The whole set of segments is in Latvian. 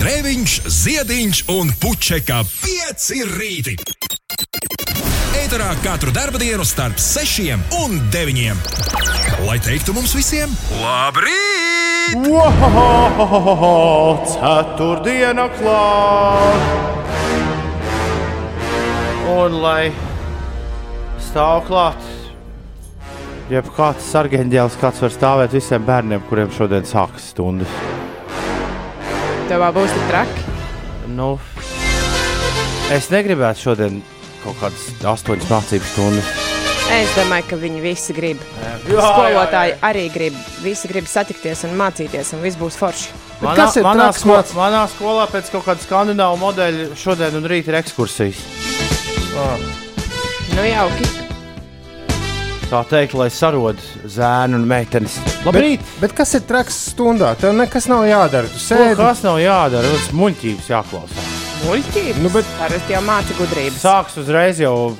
Grēviņš, Ziediņš un Puķeka 5 rīti. Eterā katru dienu starp 6 un 9. Lai teiktu mums visiem, labrīt! Wow, ceturtdiena klāt! Un lai stāv klāt, jeb kāds sargeņģēlis, kāds var stāvēt visiem bērniem, kuriem šodien sākas stundas. Tev būs tik traki. Nu, es negribētu šodien kaut kādas astoņas mācību stundas. Es domāju, ka viņi visi grib. Jā, Skolotāji arī grib. Visi grib satikties un mācīties, un viss būs forši. Manā, manā, sko manā skolā pēc kaut kāda skandināvu modeļa šodien un rīt ir ekskursijas. Nu, jauki. Tā teikt, lai sarod zēnu un meitenes. Labrīt! Bet kas ir traks stundā? Tev nekas nav jādara. Tu Ko, sēdi. kas nav jādara? Tas muļķības jāklausās. Muļķības. Nu, bet- Parasti jau māca gudrības. Sāks uzreiz jau.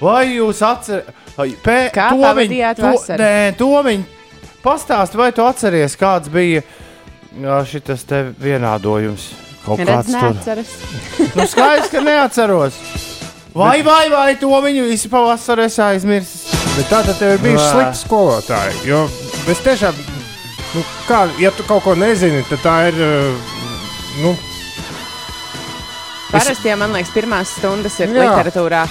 Vai jūs atceraties? Kā pavadījāt vasaru? Nē, to viņi pastāst, vai tu atceries, kāds bija šis te vienādojums? Kaut kāds tur. Nu, skaidrs, ka neatceros. Vai, vai, vai to viņu visu pavasarī es aizmirsu? Bet tā tad tev ir bijuši Vā. slikti skolotāji. Jo es tiešām, nu, kā, ja tu kaut ko nezini, tad tā ir. uh, Nu, Parasti jau, man liekas, pirmās stundas ir Jā. literatūrā.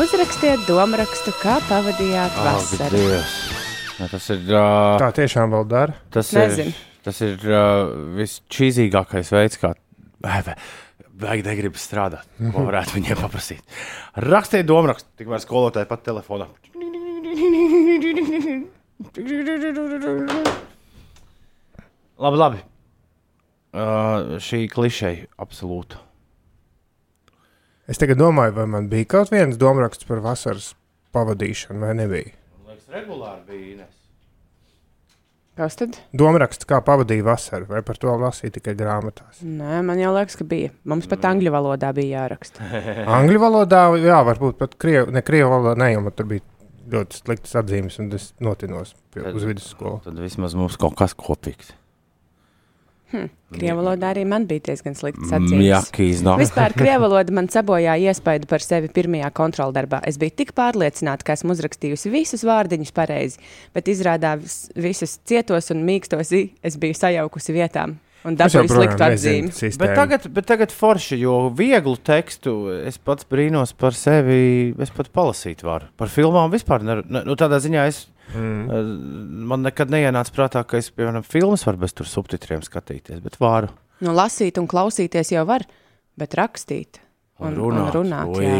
Uzrakstiet domārakstu, kā pavadījāt vasaru. Dievs. Ja, tas ir. Uh, tā tiešām vēl dara. Tas Nezinu. ir, tas ir uh, visčīzīgākais veids, kā vajag negribas strādāt. Ko varētu viņiem paprasīt? Rakstiet domārakstu, tikmēr skolotāji pat telefonā. Labi, labi. Uh, šī klišeja absolūti. Es tagad domāju, vai man bija kaut viens domāraksts par vasaras pavadīšanu, vai nebija. Liekas, regulāri bija Ines. Kas tad? Domāraksts, kā pavadīja vasaru, vai par to lasīja tikai grāmatās. Nē, man jau liekas, ka bija. Mums pat angļu valodā bija jāraksta. Angļu valodā, jā, varbūt pat krievu, ne krievu valodā, ne, jo man tur bija ļoti sliktas atzīmes, un es notinos pie, uz vidusskolu. Tad vismaz mums kaut kas kopīgs. Krievu valodā arī man bija diezgan slikts Jā, atzīmes. kīz nav. Vispār krievu valoda man sabojāja iespaidu par sevi pirmajā kontroldarbā. Es biju tik pārliecināta, ka esmu uzrakstījusi visus vārdiņus pareizi, bet izrādās visus cietos un mīkstos i es biju sajaukusi vietām un dabūju sliktu atzīmi. Bet tagad, bet tagad forši, jo vieglu tekstu es pats brīnos par sevi. Es pat palasīt varu. Par filmām vispār. Ne, ne, nu, tādā ziņā es, Mm. eh, man nekad neienāca prātā, ka es, piemēram, filmas varu bez tur subtitriem skatīties, bet varu. Nu, lasīt un klausīties jau var, bet rakstīt un, un runāt. Un runāt jā.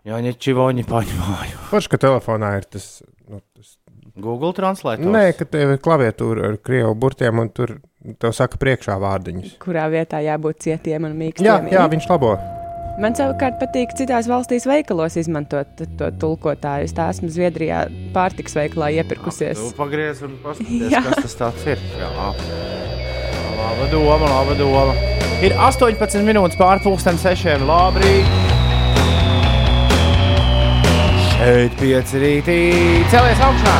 Jā, viņa čivoņi paņēma. Forši, ka telefonā ir tas. Nu, tas Google translate. Nē, ka tev ir klaviatūra ar krievu burtiem, un tur tev saka priekšā vārdiņus. Kurā vietā jābūt cietiem un mīkstiem. Jā, jā, viņš labo. Man savukārt patīk citās valstīs veikalos izmantot to tulkotāju. Es tā esmu Zviedrijā pārtiks veikalā iepirkusies. Tu pagriez un paskaties, kas tas ir. Jā. Laba doma, laba doma. Ir 18 minūtes pār pusdien sešiem. Labrīt! Šeit pieci rītī. Celies augšā!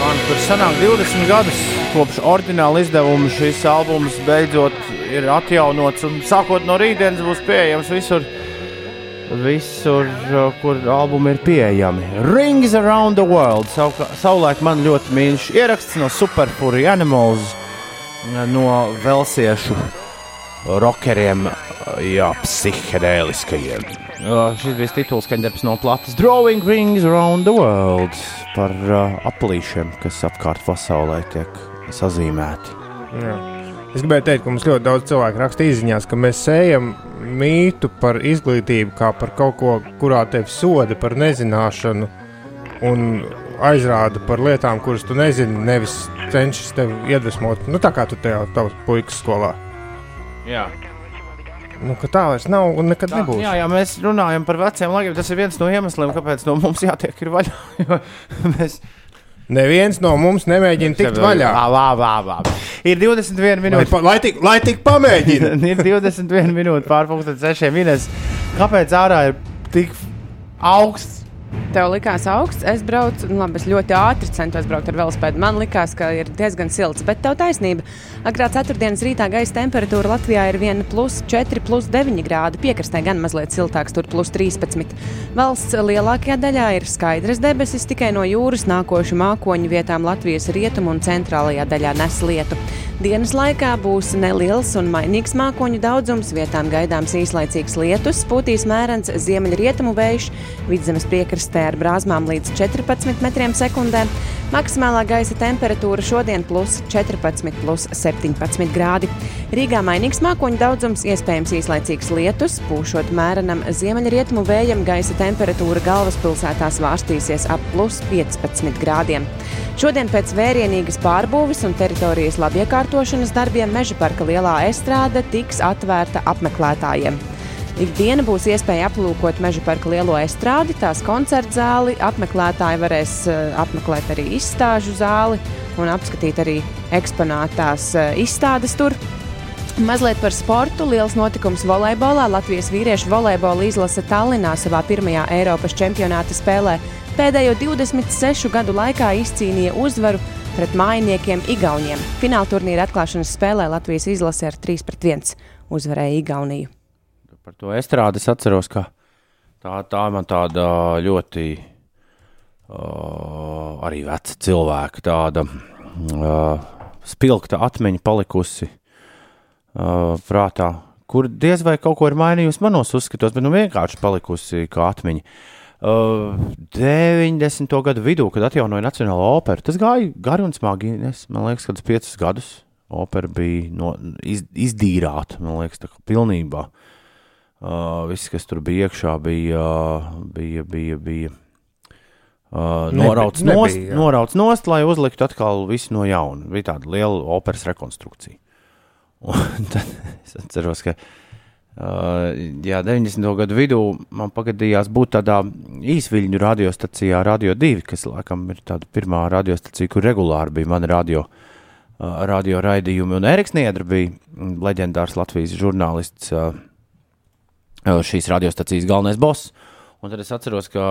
Man tur sanāk 20 gadus kopš oriģināla izdevuma šis albums beidzot ir atjaunots un sākot no rītdienas būs pieejams visur. Visur, uh, kur albumi ir pieejami. Rings around the world. Sauka- Savulaik man ļoti mīļš ieraksts no Superfurry Animals, uh, no velsiešu rockeriem, uh, jā, psihedēliskajiem. Uh, Šis bija tituls, kad darbs no plates Drawing Rings around the world par uh, aplīšiem, kas apkārt pasaulē tiek sazīmēti. Jā. Es gribēju teikt, ka mums ļoti daudz cilvēku raksta izziņās, ka mēs sējam mītu par izglītību, kā par kaut ko, kurā tevi soda par nezināšanu, un aizrāda par lietām, kuras tu nezini, nevis cenšas tevi iedvesmot. Nu, tā kā tu tajā tavs puikas skolā. Jā. Nu, tā vairs nav un nekad Tā, nebūs. jā, jā, mēs runājam par veciem laikiem. Tas ir viens no iemesliem, kāpēc no mums jātiek ir vaļā. mēs Neviens no mums nemēģina tikt vaļā. Vā, vā, vā, vā. Ir 21 Lai, minūtes. pa, lai, tik, lai tik pamēģina! ir 21 minūtes pārpusdienas sešiem minūtes. Kāpēc ārā ir tik augsts Tev likās augsts, es braucu, nu, labi, es ļoti ātri centos braukt ar velospēdu. Man likās, ka ir diezgan silts, bet tev taisnība. Agrā ceturtdienas rītā gaisa temperatūra Latvijā ir 1,4, 9 grādi. Piekrastē gan mazliet siltāks, tur plus 13. Valsts lielākajā daļā ir skaidras debesis, tikai no jūras nākošu mākoņu vietām Latvijas rietumu un centrālajā daļā nes lietu. Dienas laikā būs neliels un mainīgs mākoņu daudzums, vietām gaidāms īslaicīgs lietus, pūtīs mērens ziemeļrietumu vējš, vidzemes piekrastē ar brāzmām līdz 14 metriem sekundē. Maksimālā gaisa temperatūra šodien plus 14, plus 17 grādi. Rīgā mainīgs mākoņu daudzums, iespējams īslaicīgs lietus, pūšot mērenam ziemeļrietumu vējam, gaisa temperatūra galvaspilsētā svārstīsies ap plus 15 grādiem. Šodien pēc vērienīgas pārbūves un teritorijas labiekārtošanas darbiem Meža parka lielā estrāde tiks atvērta apmeklētājiem. Ikdiena būs iespēja aplūkot Meža parka lielo estrādi, tās koncertu zāli. Apmeklētāji varēs uh, apmeklēt arī izstāžu zāli un apskatīt arī eksponētās uh, izstādes tur. Mazliet par sportu. Liels notikums volejbolā. Latvijas vīriešu volejbola izlase Tallinā savā pirmajā Eiropas čempionāta spēlē pēdējo 26 gadu laikā izcīnīja uzvaru pret mājiniekiem Igauniem. Fināla turnīra atklāšanas spēlē Latvijas izlase ar 3-1 uzvarēja Igauniju. Par to estrādes atceros, ka tā, tā man tāda ļoti uh, arī veca cilvēka, tāda uh, spilgta atmiņa palikusi uh, prātā, kur diez vai kaut ko ir mainījusi manos uzskatos, bet nu vienkārši palikusi kā atmiņa. Uh, 90. gadu vidū, kad atjaunoja Nacionālo operu, tas gāja gari un smagi. Es, man liekas, ka tas piecus gadus opera bija no, iz, izdīrāta, man liekas, tā kā pilnībā. Uh, viss, kas tur bija iekšā, bija, bija, bija, bija uh, norauts, nebija, nost, jā. norauts nost, lai uzliktu atkal visu no jauna. Bija tāda liela operas rekonstrukcija. Un tad es atceros, ka Uh, jā, 90. gadu vidū man pagadījās būt tādā īsviļņu radiostacijā, Radio 2, kas laikam ir tāda pirmā radiostacija, kur regulāri bija mani radio, uh, radio raidījumi. Un Eriks Niedra bija leģendārs Latvijas žurnālists, uh, uh, šīs radiostacijas galvenais boss. Un tad es atceros, ka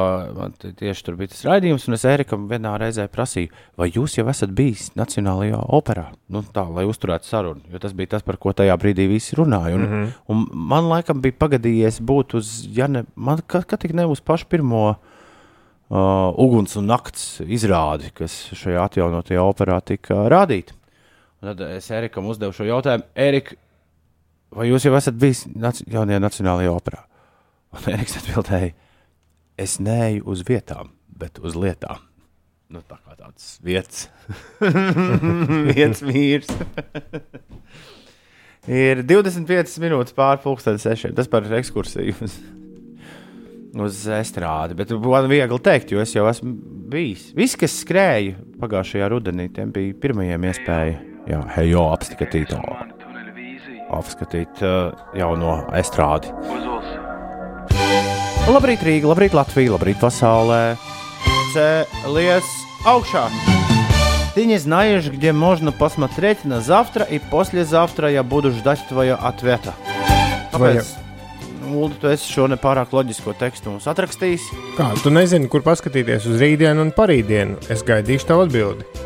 tieši tur bija tas raidījums, un es Erikam vienā reizē prasīju, vai jūs jau esat bijis Nacionālajā operā? Nu, tā, lai uzturētu sarunu, jo tas bija tas, par ko tajā brīdī visi runāja. Un, mm -hmm. un man laikam bija pagadījies būt uz, ja ne, man kā, kā tik ne uz pašu pirmo uh, uguns un nakts izrādi, kas šajā atjaunotajā operā tika rādīta. Tad es Erikam uzdevu šo jautājumu, Erika, vai jūs jau esat bijis nac jaunajā Nacionālajā operā? Un Eriks atbildēja, es neju uz vietām, bet uz lietām. Nu, tā kā tāds vietas, viens vīrs. Ir 25 minūtes pāri pusdienas sešiem. Tas par ekskursiju uz, uz estrādi. Bet man viegli teikt, jo es jau esmu bijis. Visi, kas skrēja pagājušajā rudenī, tiem bija pirmajiem iespēja jā, hejo, apskatīt, apskatīt uh, jauno estrādi. Labrīt, Rīga, labrīt, Latvija, labrīt, pasaulē. Celies augšā! Ты не знаешь, где можно посмотреть на завтра, и послезавтра я буду ждать твоего ответа. Vai Kāpēc? Ulu, tu esi šo nepārāk loģisko tekstu mums atrakstījis. Kā, tu nezini, kur paskatīties uz rītdienu un parītdienu. Es gaidīšu tavu atbildi.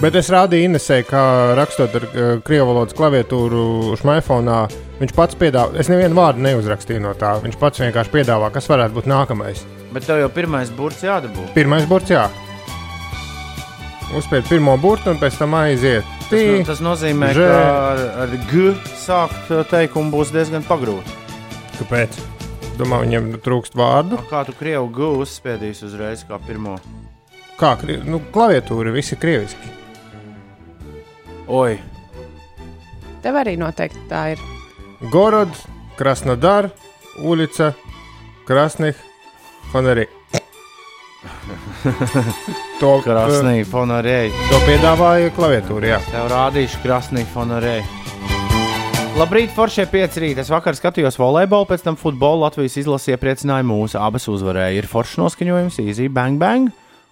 Bet es rādīju Inesē, kā rakstot ar uh, krievu valodas klaviatūru šmaifonā. Viņš pats piedāvā, es nevienu vārdu neuzrakstīju no tā. Viņš pats vienkārši piedāvā, kas varētu būt nākamais. Bet tev jau pirmais burts jādabū. Pirmais burts, jā. Uzspēlēt pirmo burtu un pēc tam aiziet. Tas, no, tas nozīmē, Žē. ka ar, ar G sākt uh, teikumu būs diezgan pagrūti. Kāpēc? Domā, viņam trūkst vārdu. A Kā tu krievu G uzspiedīsi uzreiz kā pirmo? Kā nu, klaviatūra, visi krieviski. Oi! Tev arī noteikti tā ir. Gorod, Krasnodar, ulica, Krasnih, Fonerī. to krāsnī eh, fonorēji. To piedāvāja klaviatūra, jā. Tev rādīšu krāsnī fonorēji. Labrīt, Foršie 5 rīt. Es vakar skatījos volejbolu, pēc tam futbolu Latvijas izlasīja priecināja mūsu abas uzvarēja. Ir foršs noskaņojums, easy bang bang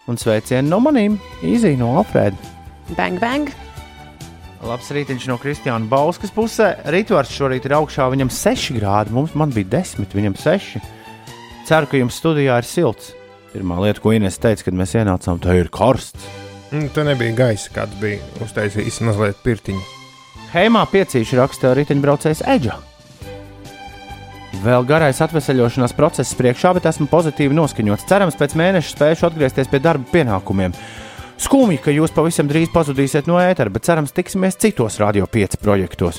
un sveicieni no manīm, easy no Alfrēda. Bang bang! Labs rītiņš no Kristiāna Bauskas pusē. Rītvārds šorīt ir augšā, viņam 6 grādi, mums man bija 10, viņam 6. ceru, ka jums studijā ir silts. Pirmā lieta, ko Inês teica, kad mēs ienācām, tā ir karsts. Mm, Tur nebija gaisa, kāds bija uztaisījis mazliet pirtiņu. Heimā piecīši raksta riteņbraucējs Eģa. Vēl garais atvesaļošanās process priekšā, bet esmu pozitīvi noskaņots. Cerams, pēc mēneša spēšu atgriezties pie darba pienākumiem. Skumji, ka jūs pavisam drīz pazudīsiet no ētera, bet cerams, tiksimies citos Radio 5 projektos.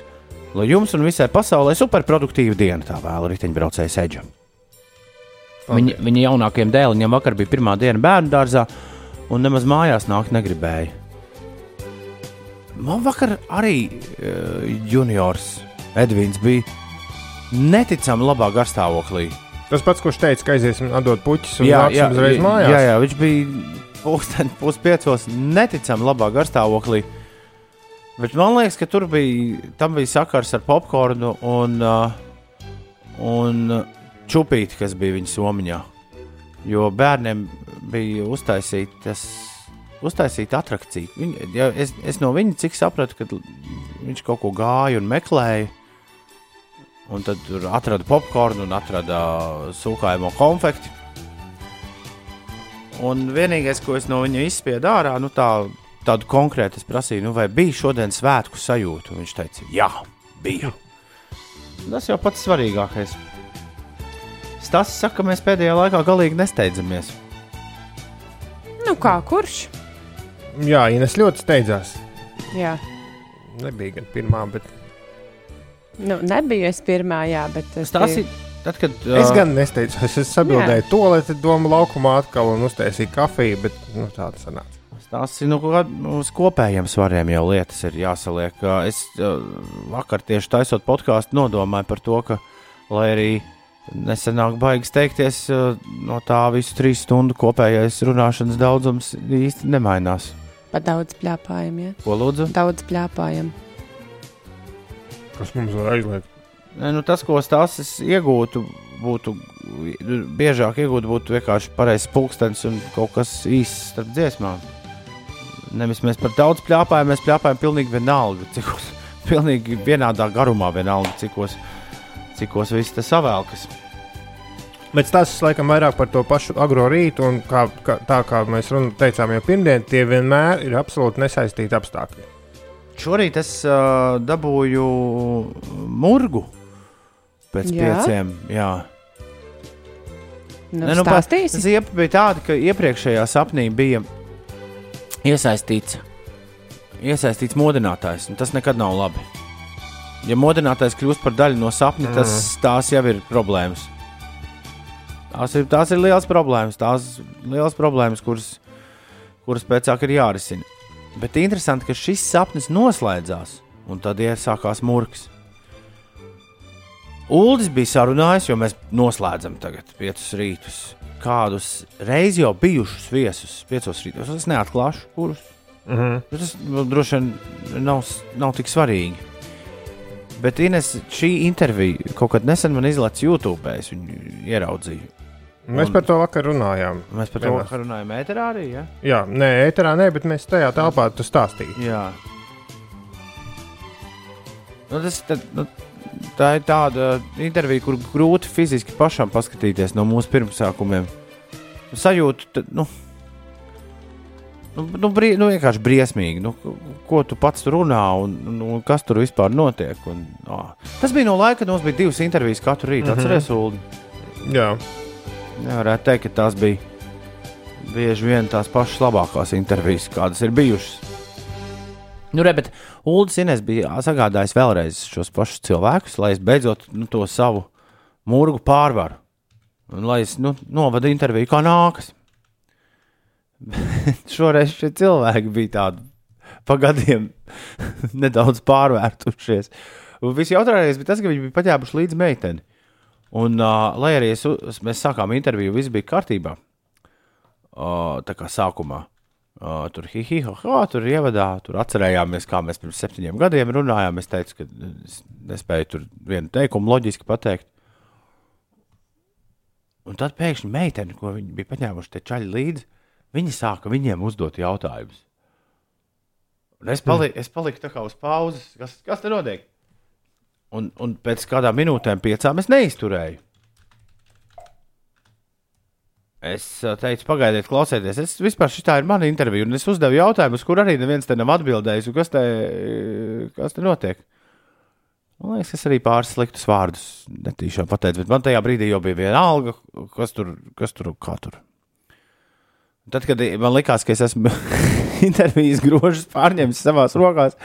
Lai jums un visai pasaulē superproduktīva diena, tā vēla riteņbraucējs Eģa. Viņa, viņa jaunākajiem dēliņiem vakar bija pirmā diena bērnu dārzā, un nemaz mājās nākt negribēja. Man vakar arī uh, juniors Edvīns bija neticami labā garstāvoklī. Tas pats, kurš teica, ka aiziesim atdot puķus un nāksim uzreiz mājās. jā, jā, viņš bija pulksten puspiecos neticami labā garstāvoklī. Bet man liekas, ka tur bija, bija sakars ar popkornu un, uh, un čupīti, kas bija viņa somiņā. Jo bērniem bija uztaisītas uztaisīta attrakcija. Viņa, ja es, es no viņa cik sapratu, ka viņš kaut ko gāja un meklēja. Un tad tur atrada popkornu un atrada sūkājumu konfekti. Un vienīgais, ko es no viņa izspiedu ārā, nu tā, tādu konkrētu es prasīju, nu vai bija šodien svētku sajūta. Un viņš teica, jā, bija. Tas jau pats svarīgākais. Stāsts saka, ka mēs pēdējā laikā galīgi nesteidzamies. Nu, kā kurš? Jā, Ines ļoti steidzās. Jā. Nebija gan pirmā, bet Nu, nebiju es pirmā, jā, bet Tas biju- ir tad, kad es gan nesteidzos. Es sabildēju to lietu, domu laukumā atkal un uztaisīju kafiju, bet nu, tāda sanāca. Tas ir nu, nu, uz kopējiem svariem jau lietas ir jāsaliek. Es ā, vakar tieši taisot podkāstu nodomāju par to, ka, lai arī nesenāk baigas teikties, ā, no tā visu trīs stundu kopējais runāšanas daudzums īsti nemainās. Pa daudz plēpājam, ja? Ko lūdzu? Daudz plēpājam. Kas mums var aizliegt? Ne, nu, tas, ko stāsts iegūtu, būtu biežāk iegūt, būtu vienkārši pareizs pulkstenis un kaut kas īsts starp dziesmām. Nevis mēs par daudz plāpājam, mēs plāpājam pilnīgi vienalga, cikos, pilnīgi vienādā garumā, vienalga, cikos, cikos viss tas savēlkas. Bet tas laikam vairāk par to pašu agro rītu, un kā, kā, tā kā mēs run, teicām jau pirmdien, tie vienmēr ir absolūti nesaistīti apstākļi. Šorīt es uh, dabūju murgu pēc Jā? pieciem. Jā. Nu, Ne, nu, stāstīsi? Ziepa bija tāda, ka iepriekšējā sapnī bija iesaistīts, iesaistīts modinātājs, un tas nekad nav labi. Ja modinātājs kļūst par daļu no sapņa, tas tās jau ir problēmas. Tās ir, tās ir liels problēmas, tās liels problēmas, kuras, kuras pēc tam ir jārisina. Bet interesanti, ka šis sapnis noslēdzās, un tad iesākās murgs. Uldis bija sarunājis, jo mēs noslēdzam tagad piecus rītus. Kādus reiz jau bijušus viesus, piecos rītos. Es neatklāšu, kurus. Mm -hmm. Tas nu, droši vien nav, nav tik svarīgi. Bet Ines, šī intervija kaut kad nesen man izlaiž YouTube, es viņu ieraudzīju. Mēs Un- par to vakar runājām. Mēs par to Vienmēr. runājam, ēterā arī. Ja? Jā, nē, ēterā nē, bet mēs tajā telpā tu stāstīji. Jā. Nu, tas, tad, nu, tā ir tāda intervija, kur grūti fiziski pašam paskatīties no mūsu pirmsākumiem. Sajūta, tad, nu, nu, nu, brie, nu vienkārši briesmīgi. Nu, ko tu pats runā un, un, un kas tur vispār notiek? Un, ā. Tas bija no laika, kad mums bija divas intervijas katru rītu. Mm. -hmm. Atcerieties, Ulu. Jā, Nevarētu teikt, ka tās bija bieži vien tās pašas labākās intervijas, kādas ir bijušas. Nu, re, bet Ulas Inês bija sagādājis vēlreiz šos pašus cilvēkus, lai es beidzot nu, to savu mūrgu pārvaru. Un lai es nu, novadu interviju, kā nākas. Bet šoreiz šie cilvēki bija tādi pagadiem nedaudz pārvērtušies. Un viss jautājums bija tas, ka viņi bija paņēmuši līdzi meiteni. Un, uh, lai arī es, mēs sākām interviju, viss bija kārtībā. Uh, tā kā sākumā. Uh, tur hihiha, tur ievadā, tur atcerējāmies, kā mēs pirms septiņiem gadiem runājām. Es teicu, ka es nespēju tur vienu teikumu loģiski pateikt. Un tad pēkšņi meitene, ko viņi bija paņēmuši te čaļi līdzi, viņi sāka viņiem uzdot jautājumus. Un es, paliku, es paliku tā kā uz pauzes. Kas, kas te notiek? Un, un pēc kādām minūtēm, piecām, es neizturēju. Es uh, teicu, pagaidiet, klausieties. Es vispār šī ir mana intervija, un es uzdevu jautājumu, uz kur arī neviens te nav atbildējis. Kas te, kas te notiek? Man liekas, es arī pāris sliktus vārdus netīšām pateicu, bet man tajā brīdī jau bija viena alga, kas tur, kas tur, kā tur. Tad, kad man likās, ka es esmu intervijas grožus pārņēmis savās rokās,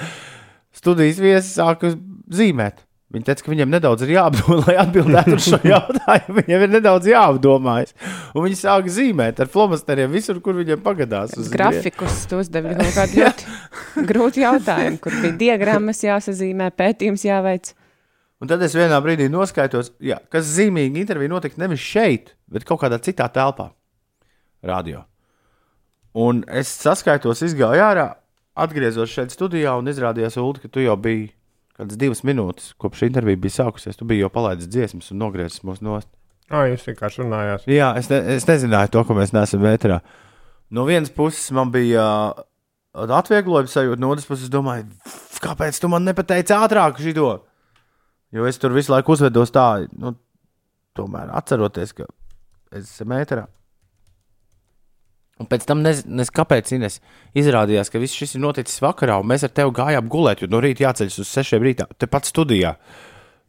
studijas viesis sāka zīmēt. Viņa teica, ka viņam nedaudz ir jāapdomā, lai atbildētu uz šo jautājumu. Viņam ir nedaudz jāapdomājas. Un viņi sāka zīmēt ar flomasteriem visur, kur viņiem pagadās. Grafikus uzdevi kaut kādu ļoti grūtu jautājumu, kur bija diagrammas jāsazīmē, pētījums jāveic. Un tad es vienā brīdī noskaitos, jā, kas zīmīgi intervija notika nevis šeit, bet kaut kādā citā telpā, radio. Un es saskaitos, izgāju ārā, atgriezos šeit studijā un izrādījās, Ulu, ka tu jau biji kādas divas minūtes, kopš intervija bija sākusies. Tu biji jau palaidis dziesmas un nogriezis mūsu nost. Ah, jūs vienkārši runājāt. Jā, es, ne, es nezināju to, ka mēs neesam vētrā. No vienas puses man bija uh, atvieglojums sajūta, no otras puses domāju, kāpēc tu man nepateici ātrāk šito? Jo es tur visu laiku uzvedos tā, nu, tomēr atceroties, ka es esmu mētrā. Un pēc tam, nezinu, nez, kāpēc Ines, izrādījās, ka viss šis ir noticis vakarā, un mēs ar tevi gājām gulēt, jo no rīta jāceļas uz sešiem rītā, tepat studijā.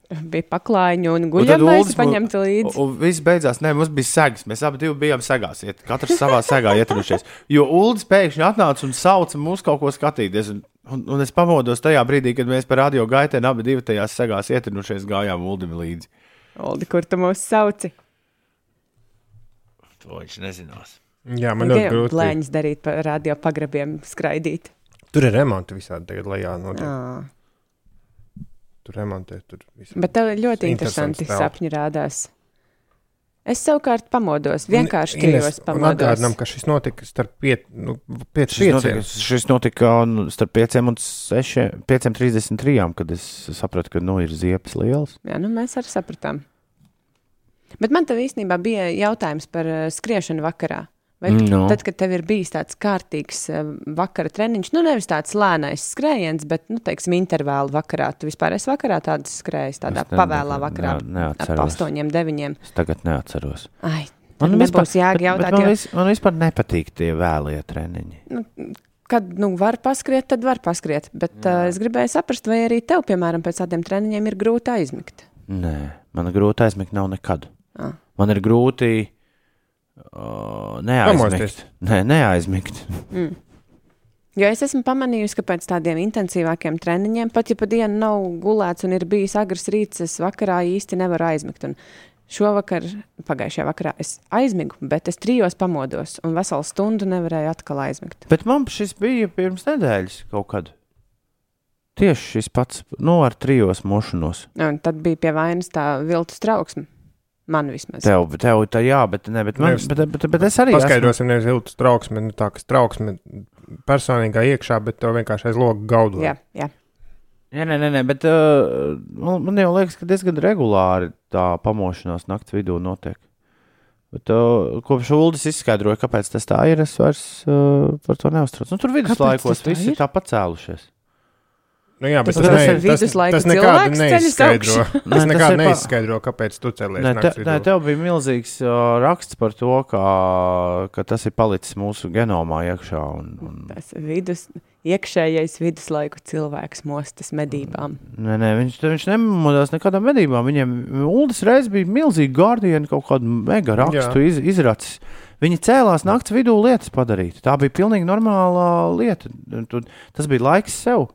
Bija paklājiņa un guļamais paņemta līdzi. Un, un viss beidzās, nē, mums bija segas. Mēs abi bijām segās, iet, katrs savā segā ietrušies. Jo Uldis pēkšņi atnāca un sauca mūs kaut ko skatīties. Un, un, un es pamodos tajā brīdī, kad mēs par radio gaitēm abi divi tajās segās ietrušies, gājām Uldim līdzi. Uldi, kur tu mūs sauci? To viņš nezinās. Jā, man ļoti grūti. Lēņas darīt pa radio pagrabiem, skraidīt. Tur ir remonti visādi tagad lejā. Notiek. Tur remontē, tur viss. Bet tev ļoti interesanti sapņi rādās. Es savukārt pamodos, vienkārši trijos pamodos. Atgādinām, ka šis notika starp piet, nu, piet, šis, notika, šis notika starp 5 un 6, 5.33, kad es sapratu, ka nu, ir ziepes liels. Jā, nu mēs arī sapratām. Bet man tev īstenībā bija jautājums par uh, skriešanu vakarā. Vai no. tad, kad tev ir bijis tāds kārtīgs uh, vakara treniņš, nu nevis tāds lēnais skrējiens, bet, nu, teiksim, intervāla vakarā, tu vispār esi vakarā tādas skrējas, tādā ne, pavēlā vakarā, ne, ap astoņiem, deviņiem. Es tagad neatceros. Ai, man nebūs jēga jautāt. Man, jo... vis, man vispār nepatīk tie vēlie treniņi. Nu, kad nu, var paskriet, tad var paskriet. Bet uh, es gribēju saprast, vai arī tev, piemēram, pēc tādiem treniņiem ir grūti aizmigt. Nē, man grūti aizmigt nav nekad. Ah. Man ir grūti Uh, neaizmigt. Nē, neaizmigt. Mm. Jo es esmu pamanījusi, ka pēc tādiem intensīvākiem treniņiem, pat ja pa dienu nav gulēts un ir bijis agrs rīts, es vakarā īsti nevaru aizmigt. Un šovakar, pagājušajā vakarā, es aizmigu, bet es trijos pamodos un veselu stundu nevarēju atkal aizmigt. Bet man šis bija pirms nedēļas kaut kad. Tieši šis pats, nu, ar trijos mošanos. Un tad bija pie vainas tā viltus trauksme. Man vismaz. Tev, tev tā jā, bet, ne, bet, man, nevis, bet, bet, bet es arī. Paskaidrosim, esmu... nevis jūtas trauksme, nu tā, kas trauksme personīgā iekšā, bet tev vienkārši aiz loga gaudo. Jā, jā. Jā, nē, nē, nē bet uh, man jau liekas, ka diezgan regulāri tā pamošanās naktas vidū notiek. Bet, uh, kopš Ulas izskaidroja, kāpēc tas tā ir, es vairs uh, par to neuztraucos. Nu, tur viduslaikos viss ir tā pacēlušies. Nu jā, bet tas, tas, ne, tas, tas nekādu neizskaidro. Tas ne, nekādu neizskaidro, kāpēc tu cēlies. Nē, te, nē, tev bija milzīgs uh, raksts par to, ka, ka tas ir palicis mūsu genomā iekšā. Un, un... Tas vidus, iekšējais viduslaiku cilvēks mostas medībām. Nē, nē viņš, viņš nemodās nekādām medībām. Viņiem Uldis reiz bija milzīgi gārdieni, kaut kādu mega rakstu iz, izracis. Viņi cēlās naktas vidū lietas padarīt. Tā bija pilnīgi normāla lieta. Tas bija laiks sev.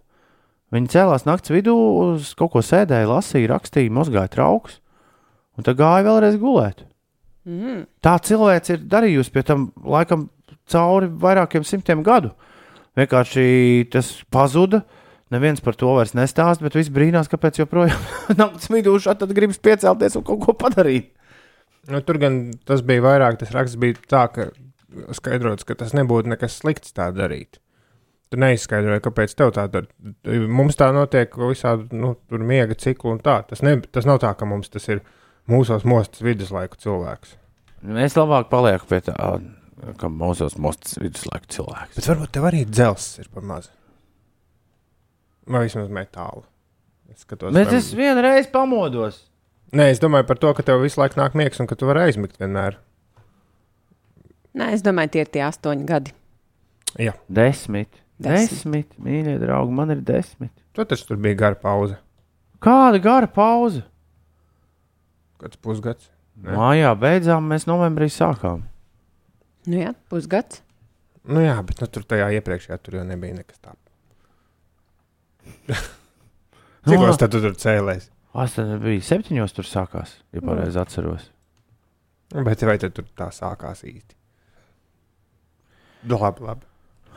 Viņi cēlās naktas vidū, uz kaut ko sēdēja, lasīja, rakstīja, mazgāja trauks, un tad gāja vēlreiz gulēt. Mm. Tā cilvēks ir darījusi pie tam laikam cauri vairākiem simtiem gadu. Vienkārši tas pazuda. Neviens par to vairs nestāsta, bet viss brīnās, kāpēc joprojām naktas vidū šādi gribas piecelties un kaut ko padarīt. Nu, tur gan tas bija vairāk, tas raksts bija tā, ka skaidrots, ka tas nebūtu nekas slikts tā darīt. Tu neizskaidroji, kāpēc tev tā ir. Mums tā notiek visādi nu, miega cikli un tā. Tas, ne, tas nav tā, ka mums tas ir mūsos mostas viduslaiku cilvēks. Es labāk palieku pie tā, ka mūsos mostas viduslaiku cilvēks. Bet varbūt tev arī dzelzs ir par maz. Vai vismaz metāla. Es skatos, Bet es vienreiz pamodos. Nē, es domāju par to, ka tev visu laiku nāk miegs un ka tu vari aizmigt vienmēr. Nē, es domāju, tie ir tie astoņi gadi. Jā, Desmit. Desmit. Desmit, mīļie draugi, man ir desmit. tu taču tur bija gara pauze. Kāda gara pauze? Kāds pusgads. Ne. Mājā beidzām, mēs novembrī sākām. Nu jā, pusgads. Nu jā, bet nu, tur tajā iepriekšējā tur jau nebija nekas tāds. Cik Nu, no. tad tu tur cēlēs? Astoņi bija septiņos, tur sākās, ja pareizi atceros. Bet vai tad tur tā sākās īsti? Nu, Labi, labi.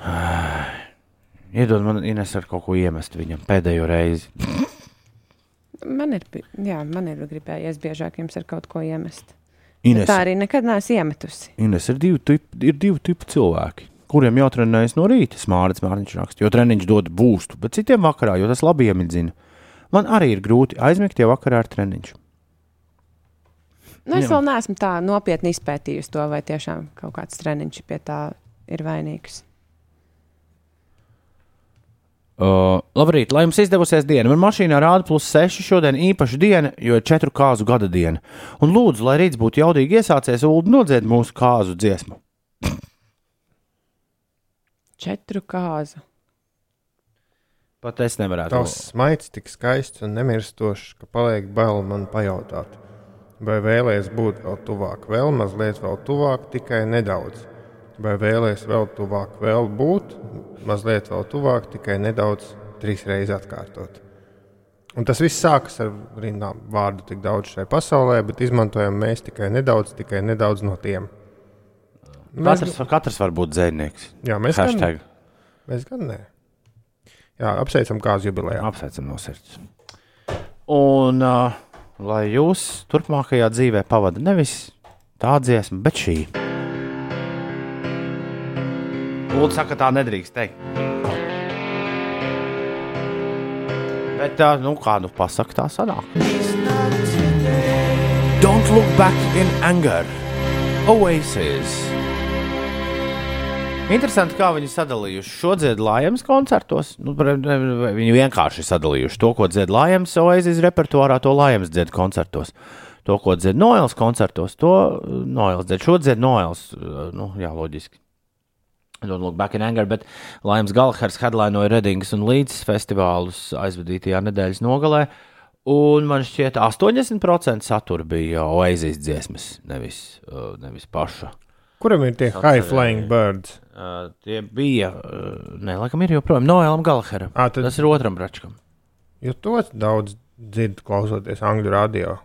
Iedod man, Ines, ar kaut ko iemest viņam pēdējo reizi. Man ir, jā, man ir gribējies biežāk jums ar kaut ko iemest. Ines, Tā arī nekad neesmu iemetusi. Ines ir divi tipi, ir divi tipi cilvēki, kuriem jātrenējas no rīta. Smārts mārciņš raksta, jo treniņš dod būstu, bet citiem vakarā, jo tas labi iemidzina. Man arī ir grūti aizmigt, ja vakarā ir treniņš. Nu, es Jā. vēl neesmu tā nopietni izpētījusi to, vai tiešām kaut kāds treniņš pie tā ir vainīgs. Uh, labrīt, lai jums izdevusies diena. Man mašīnā rāda plus 6 šodien īpaša diena, jo ir četru kāzu gada diena. Un lūdzu, lai rīts būtu jaudīgi iesācies, Ulu nodzied mūsu kāzu dziesmu. Četru kāzu. Pat es nevarētu. Tavs smaids tik skaists un nemirstošs, ka paliek bail man pajautāt, vai vēlēs būt vēl tuvāk, vēl mazliet vēl tuvāk, tikai nedaudz. Vai vēlēs vēl tuvāk, vēl būt, mazliet vēl tuvāk, tikai nedaudz, trīs reizes atkārtot. Un tas viss sākas ar rindām vārdu tik daudz šai pasaulē, bet izmantojam mēs tikai nedaudz, tikai nedaudz no tiem. Katrs, katrs var būt dzēnieks. jā, mēs gan, Hashtag. mēs gan ne. Jā, apsveicam kāzu jubilejā. Apsveicam no sirds. Un uh, lai jūs turpmākajā dzīvē pavadītu nevis tā dziesma, bet šī. Lūdzu, saka, tā nedrīkst teikt. Bet, uh, nu, kā nu pasakā, tā sanāk. Don't look back in anger. Oasis. Interesanti, kā viņi sadalījuši šo dziedu Lajams koncertos. Nu, viņi vienkārši sadalījuši to, ko dzied Lajams Oasis repertuārā, to Lajams dzied koncertos. To, ko dzied Noels koncertos, to Noels dzied. Šo dzied Noels. Nu, jā, loģiski. Don't look back in anger, bet Laims Galahers headlinoja Redingas un Līdzes festivālus aizvadītajā nedēļas nogalē. Un man šķiet, 80% satura bija Oasis dziesmas, nevis, uh, nevis paša. Kuram ir tie high flying birds? Uh, tie bija, uh, ne, laikam, ir joprojām Noēlam Galaheram. Ā, tad- Tas ir otram bračkam. Jo to daudz dzird, klausoties angļu radio.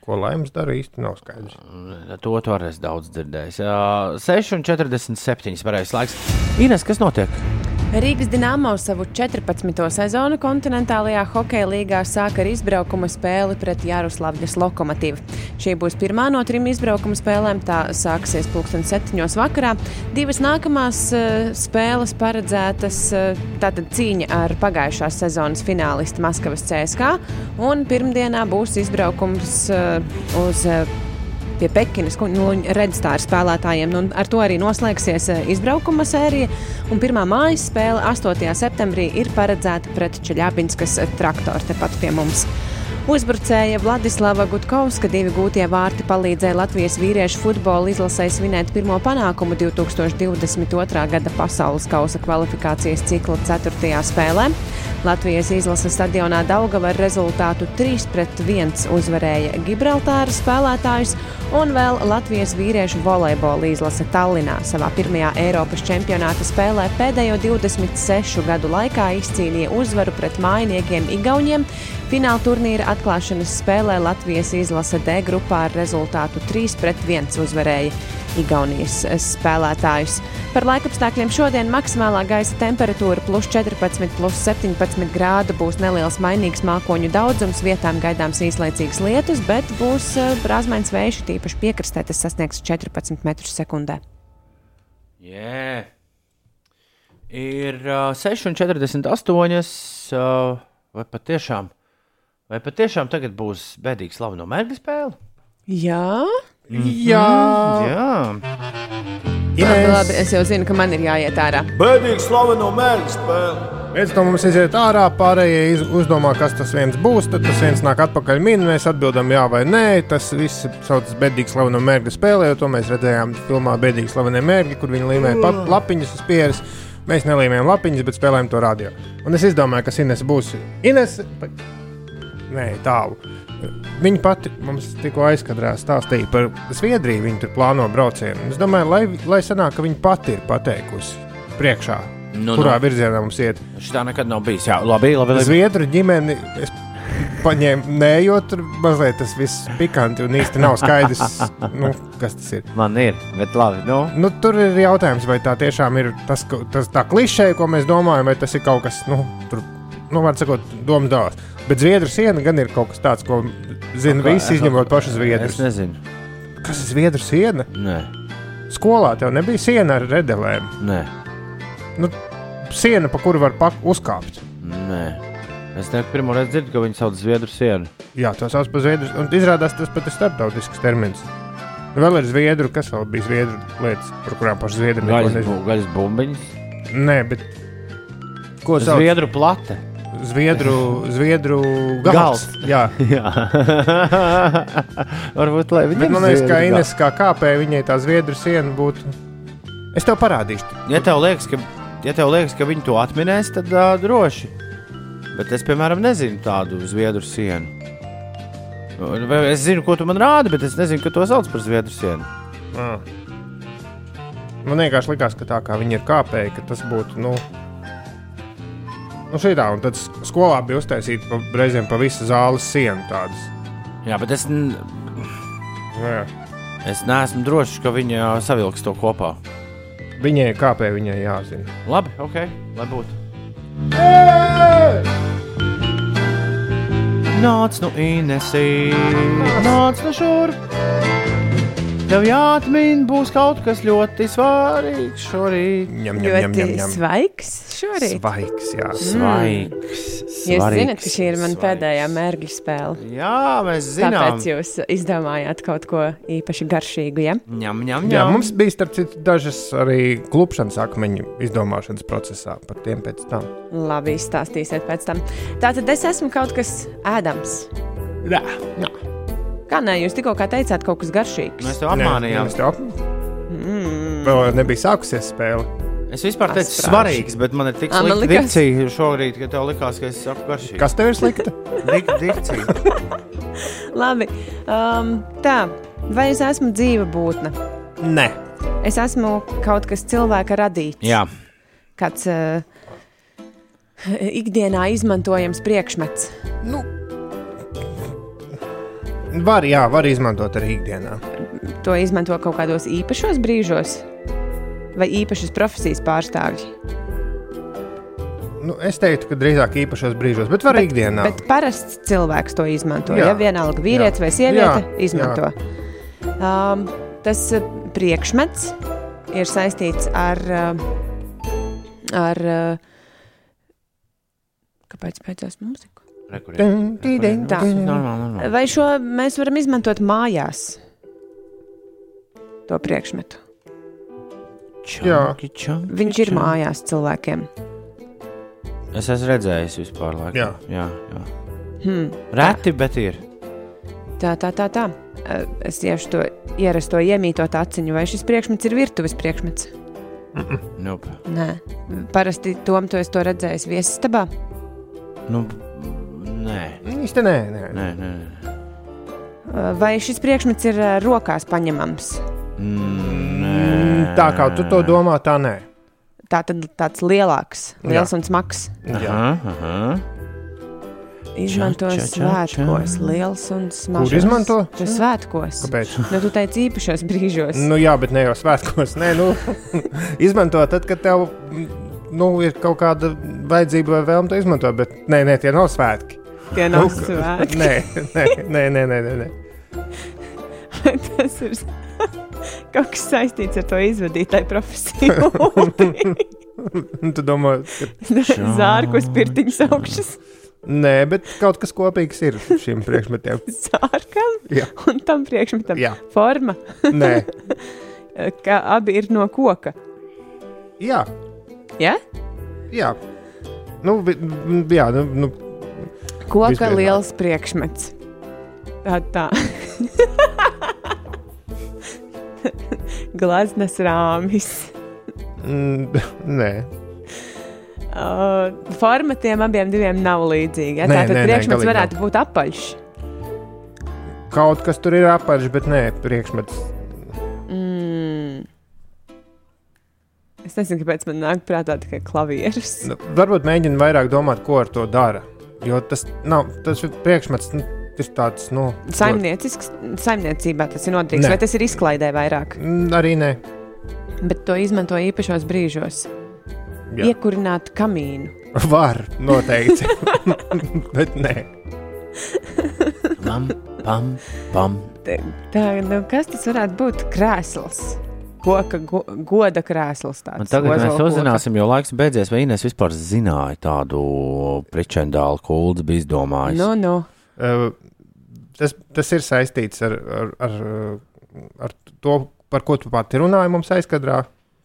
Ko laimes dara, īsti nav skaidrs. To tu arī esi daudz dzirdējis. Uh, 6,47 pareizais laiks. Ines, kas notiek? Rīgas Dienāmo savu 14. sezonu kontinentālajā hokeja līgā sāk ar izbraukuma spēli pret Jaroslavļas lokomotīvu. Šī būs pirmā no trim izbraukuma spēlēm. Tā sāksies pulksten septiņos vakarā. Divas nākamās uh, spēles paredzētas uh, tātad cīņa ar pagājušās sezonas finālistu Maskavas CSK. Un pirmdienā būs izbraukums uh, uz uh, pie Pekinas redzestāra spēlētājiem. Un ar to arī noslēgsies eh, izbraukuma sērija. Un pirmā mājas spēle 8. septembrī ir paredzēta pret Čeļabinskas traktoru tepat pie mums. Uzbrucēja Vladislava Gutkovska divi gūtie vārti palīdzēja Latvijas vīriešu futbola izlasē svinēt pirmo panākumu 2022. gada pasaules kausa kvalifikācijas cikla 4. spēlē. Latvijas izlases stadionā Daugava ar rezultātu 3-1 uzvarēja Gibraltāra spēlētājus, un vēl Latvijas vīriešu volejbola izlase Tallinā savā pirmajā Eiropas čempionāta spēlē pēdējo 26 gadu laikā izcīnīja uzvaru pret mājiniekiem Igauniem. Fināla turnīra atklāšanas spēlē Latvijas izlase D grupā ar rezultātu 3-1 uzvarēja Igaunijas spēlētājus. Par laikapstākļiem šodien maksimālā gaisa temperatūra plus 14, plus 17 grādu būs neliels mainīgs mākoņu daudzums, vietām gaidāms īslaicīgs lietus, bet būs eh, brāzmains vējš, tīpaši piekrastē tas sasniegs 14 metrus sekundē. Yeah. Ir uh, 6,48. Uh, vai patiešām, vai patiešām tagad būs bēdīga slava no mērķa spēle? Jā, Jā, Jā, labi, labi, es jau zinu, ka man ir jāiet ārā. bēdīga slava no mērķa spēle. Viens no mums iziet ārā, pārējie uzdomā, kas tas viens būs. Tad tas viens nāk atpakaļ min, mēs atbildam jā vai nē. Tas viss saucas bedīgi slaveno mērķu spēlē, jo to mēs redzējām filmā Bedīgi slavenie mērķi, kur viņi līmēja pa- lapiņas uz pieres. Mēs nelīmējam lapiņas, bet spēlējam to radio. Un es izdomāju, kas Ines būs. Ines, pa- nē, tālu. Viņa pati mums tikko aizkadrā stāstīja par Zviedriju. Viņa tur plāno braucienu. Es domāju, lai, lai sanāk, ka viņa pati ir pateikusi priekšā, Nu, kurā nu. virzienā mums iet. Šitā nekad nav bijis. Jā, labi, labi. labi. Zviedru ģimeni es paņēmu, nē, jo tur mazliet tas viss pikanti un īsti nav skaidrs, nu, kas tas ir. Man ir, bet labi. Nu, Nu, tur ir jautājums, vai tā tiešām ir tas, tas tā klišē, ko mēs domājam, vai tas ir kaut kas, nu, tur, nu, var sakot, domas dāvās. Bet Zviedru siena gan ir kaut kas tāds, ko zina Kā- visi, izņemot pašu es Zviedrus. nezinu. Kas ir Zviedru siena? Nē, Skolā tev nebija siena ar redelēm. nē, Siena, pa kuru var uzkāpt. nē. Es ne pirmo reizi dzirdu, ka viņi sauc Zviedru sienu. Jā, to sauc par zviedru. Un izrādās tas pat ir starptautisks termins. Vēl ir zviedru, kas vēl bija zviedru lietas, par kurām paši zviedri neko Gaļas, bu, gaļas bumbiņas. Nē, bet ko sauc? Zviedru plate. Zviedru, zviedru gals. Gals. Jā, Jā, varbūt lai viņi bet man liekas, ka Ines kā kāpēja viņai tā zviedru siena būtu. Es tev parādīšu. Ja tev liekas, ka, ja tev liekas, ka viņi to atminēs, tad uh, droši. Bet es, piemēram, nezinu tādu zviedru sienu. Es zinu, ko tu man rādi, bet es nezinu, ka to sauc par zviedru sienu. Ah. Man vienkārši likās, ka tā kā viņi ir kāpēji, ka tas būtu. Nu, nu šitā, un tad skolā bija uztaisīta pa, reizēm pa visu zāles sienu tādas. Jā, bet es, n- Jā. es neesmu drošs, ka viņi ā, savilks to kopā. Viņai kāpēji, viņai jāzina. Labi, ok, lai būtu. Nāc, nu, Inesī, nāc, nu, šurp. Tev jāatmin, būs kaut kas ļoti svarīgs šorīt. Ņem, ņem, ņem, Ļoti ņem, ņem. svaigs šorīt. Svaigs, jā. Svaigs. Jūs zināt, ka šī ir mana pēdējā mērķa spēle. Jā, mēs zinām. Tāpēc jūs izdomājāt kaut ko īpaši garšīgu. Ja? Ņem, ņem, Jā, ņem. mums bija starp citu dažas arī klupšanas akmeņu izdomāšanas procesā par tiem pēc tam. Labi, izstāstīsiet pēc tam. Tātad es esmu kaut kas ēdams. Jā. Kā nē, jūs tikko kā teicāt, kaut kas garšīgs. Mēs tev apmānījām. Nē, mēs tev ap- Vēl nebija sākusies spēle. Es vispār teicu, svarīgs, bet man ir tik slikta likās- dikcija šorīt, ka tev likās, ka es saku garšīgi. Kas tev ir slikta? Dik- dikcija? Labi, um, tā. Vai es esmu dzīva būtne? Nē, Es esmu kaut kas cilvēka radīts. Jā. Kāds uh, ikdienā izmantojams priekšmets. nu. Var, jā, var izmantot arī ikdienā. To izmanto kaut kādos īpašos brīžos, vai īpašas profesijas pārstāvji. Nu, es teiktu, ka drīzāk īpašos brīžos, bet var bet, ikdienā. Bet parasts cilvēks to izmanto. Jā. Jā, ja vienalga vīrietis Jā. vai sieviete Jā. izmanto. Um, tas uh, priekšmets ir saistīts ar. Uh, ar uh, kāpēc beidzās mūzika? Vai šo mēs varam izmantot mājās? To priekšmetu. Čanki, čanki, Viņš ir čanki. mājās cilvēkiem. Es esmu redzējis vispār. Laikam. Jā. jā, jā. Hmm. Reti, bet ir. Tā, tā, tā. tā. Es iešu to ierasto iemītot aciņu, vai šis priekšmets ir virtuves priekšmets. Nope. Nē, parasti tom tu to redzējis viesistabā. Nu, nē. Īsti nē, nē. Nē, nē, nē. Vai šis priekšmets ir uh, rokās paņemams? Mm, nē. Tā kā tu to domā, tā nē. Tā tad tāds lielāks, liels Jā. un smags. Aha, aha. Izmanto ča, ča, svētkos, ča. liels un smags. Kur izmanto? Tu svētkos. Kāpēc? Nu, tu teici īpašos brīžos. Nu, jā, bet ne jau svētkos. Nē, nu, izmanto tad, kad tev nu, ir kaut kāda vajadzība vai vēlme to izmantot. Bet nē, nē, tie nav svētki. Tie nav Nu, svētki. Nē, nē, nē, nē, nē, nē. Tas ir kaut kas saistīts ar to izvadītāju profesiju. Tu domā, ka Zārkos, pirtiņas augšas, nē, bet kaut kas kopīgs ir šiem priekšmetiem. zārkam Jā, un tam priekšmetam. jā. Forma, nē, ka abi ir no koka. jā. Ja? jā. Nu, vi- m, jā, nu, nu, Koka liels priekšmets. Tā, tā. Glaznas rāmis. mm, nē. Uh, forma tiem abiem diviem nav līdzīga. Ja? Nē, Tātad nē, nē, priekšmets galīgi varētu būt apaļš. Kaut kas tur ir apaļš, bet nē, priekšmets. Mm. Es nezinu, kāpēc man nāk prātā tikai klavieres. Nu, varbūt mēģina vairāk domāt, ko ar to dara. Jo tas nav tas ir priekšmets. Nu, ir tāds, nu, Saimniecisks, saimniecībā tas ir Nē. vai tas ir izklaidē vairāk, Mm, Arī nē. bet to izmanto īpašos brīžos. Jā. Iekurināt kamīnu. Var, noteikti. bet nē. Pam, pam, pam. Tā, nu, kas tas varētu būt? Krēsls. Koka go, goda krēsls. Tāds, Un tagad mēs uzzināsim, jo laiks beidzies, vai Inês vispār zināja tādu pričendālu kuldu bija izdomājis. Nu, nu. Uh, tas, tas ir saistīts ar, ar, ar, ar to, par ko tu pati runāji mums aizkadrā,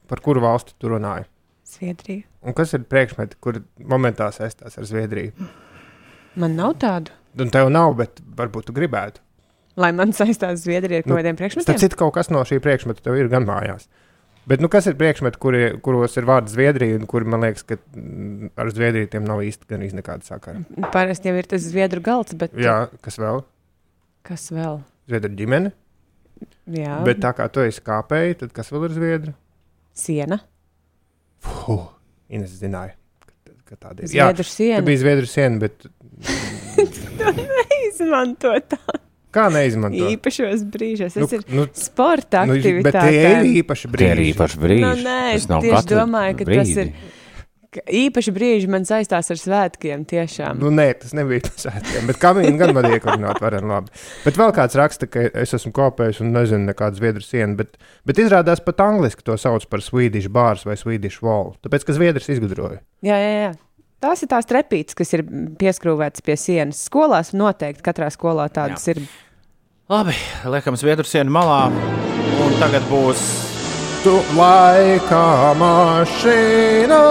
par kuru valsti tu runāji. Zviedrija. Un kas ir priekšmeti, kur momentā saistās ar Zviedriju? Man nav tādu. Un tev nav, bet varbūt tu gribētu. Lai man saistās Zviedrija ar Nu, kaut kādiem Starp priekšmetiem. citu, kaut kas no šī priekšmeta tev ir gan mājās. Bet nu, kas ir priekšmeti, kuri, kuros ir vārds Zviedrija, un kuri man liekas, ka mm, ar Zviedriju tiem nav īsti gan nekāda sakara? Parasti jau ir tas zviedru galds, bet Jā, kas vēl? kas vēl? Zviedru ģimene. Jā, Bet tā kā tu esi kāpēji, tad kas vēl ir Zviedra? siena. Puh, Ines zināja, ka, ka tāda ir. Jā, Zviedru tā siena. bija Zviedru siena, bet Izmanto tā kā neizmantot? īpašos brīžos. Tas Nu, ir nu, sporta nu, bet aktivitāte. tie ir īpaši Tie ir brīži. īpaši brīži. Nu, nē, es Tas tieši domāju, ka tas brīdi. ir- ka Īpaši brīži man saistās ar svētkiem. Tiešām. Nu, nē, tas nebija tas svētkiem, bet kamīnu gan var iekurināt, varam labi. Bet vēl kāds raksta, ka es esmu kopējis un nezinu nekādu zviedru sienu, bet, bet izrādās pat angliski to sauc par Swedish bars vai Swedish wall. Tāpēc, ka zviedrs izgudroja. Jā, jā, jā. Tās ir tās trepītes, kas ir pieskrūvētas pie sienas. Skolās noteikti katrā skolā tādas jā. ir. Labi, liekam, Zviedru sienu malā. Un tagad būs Tu laika mašīna!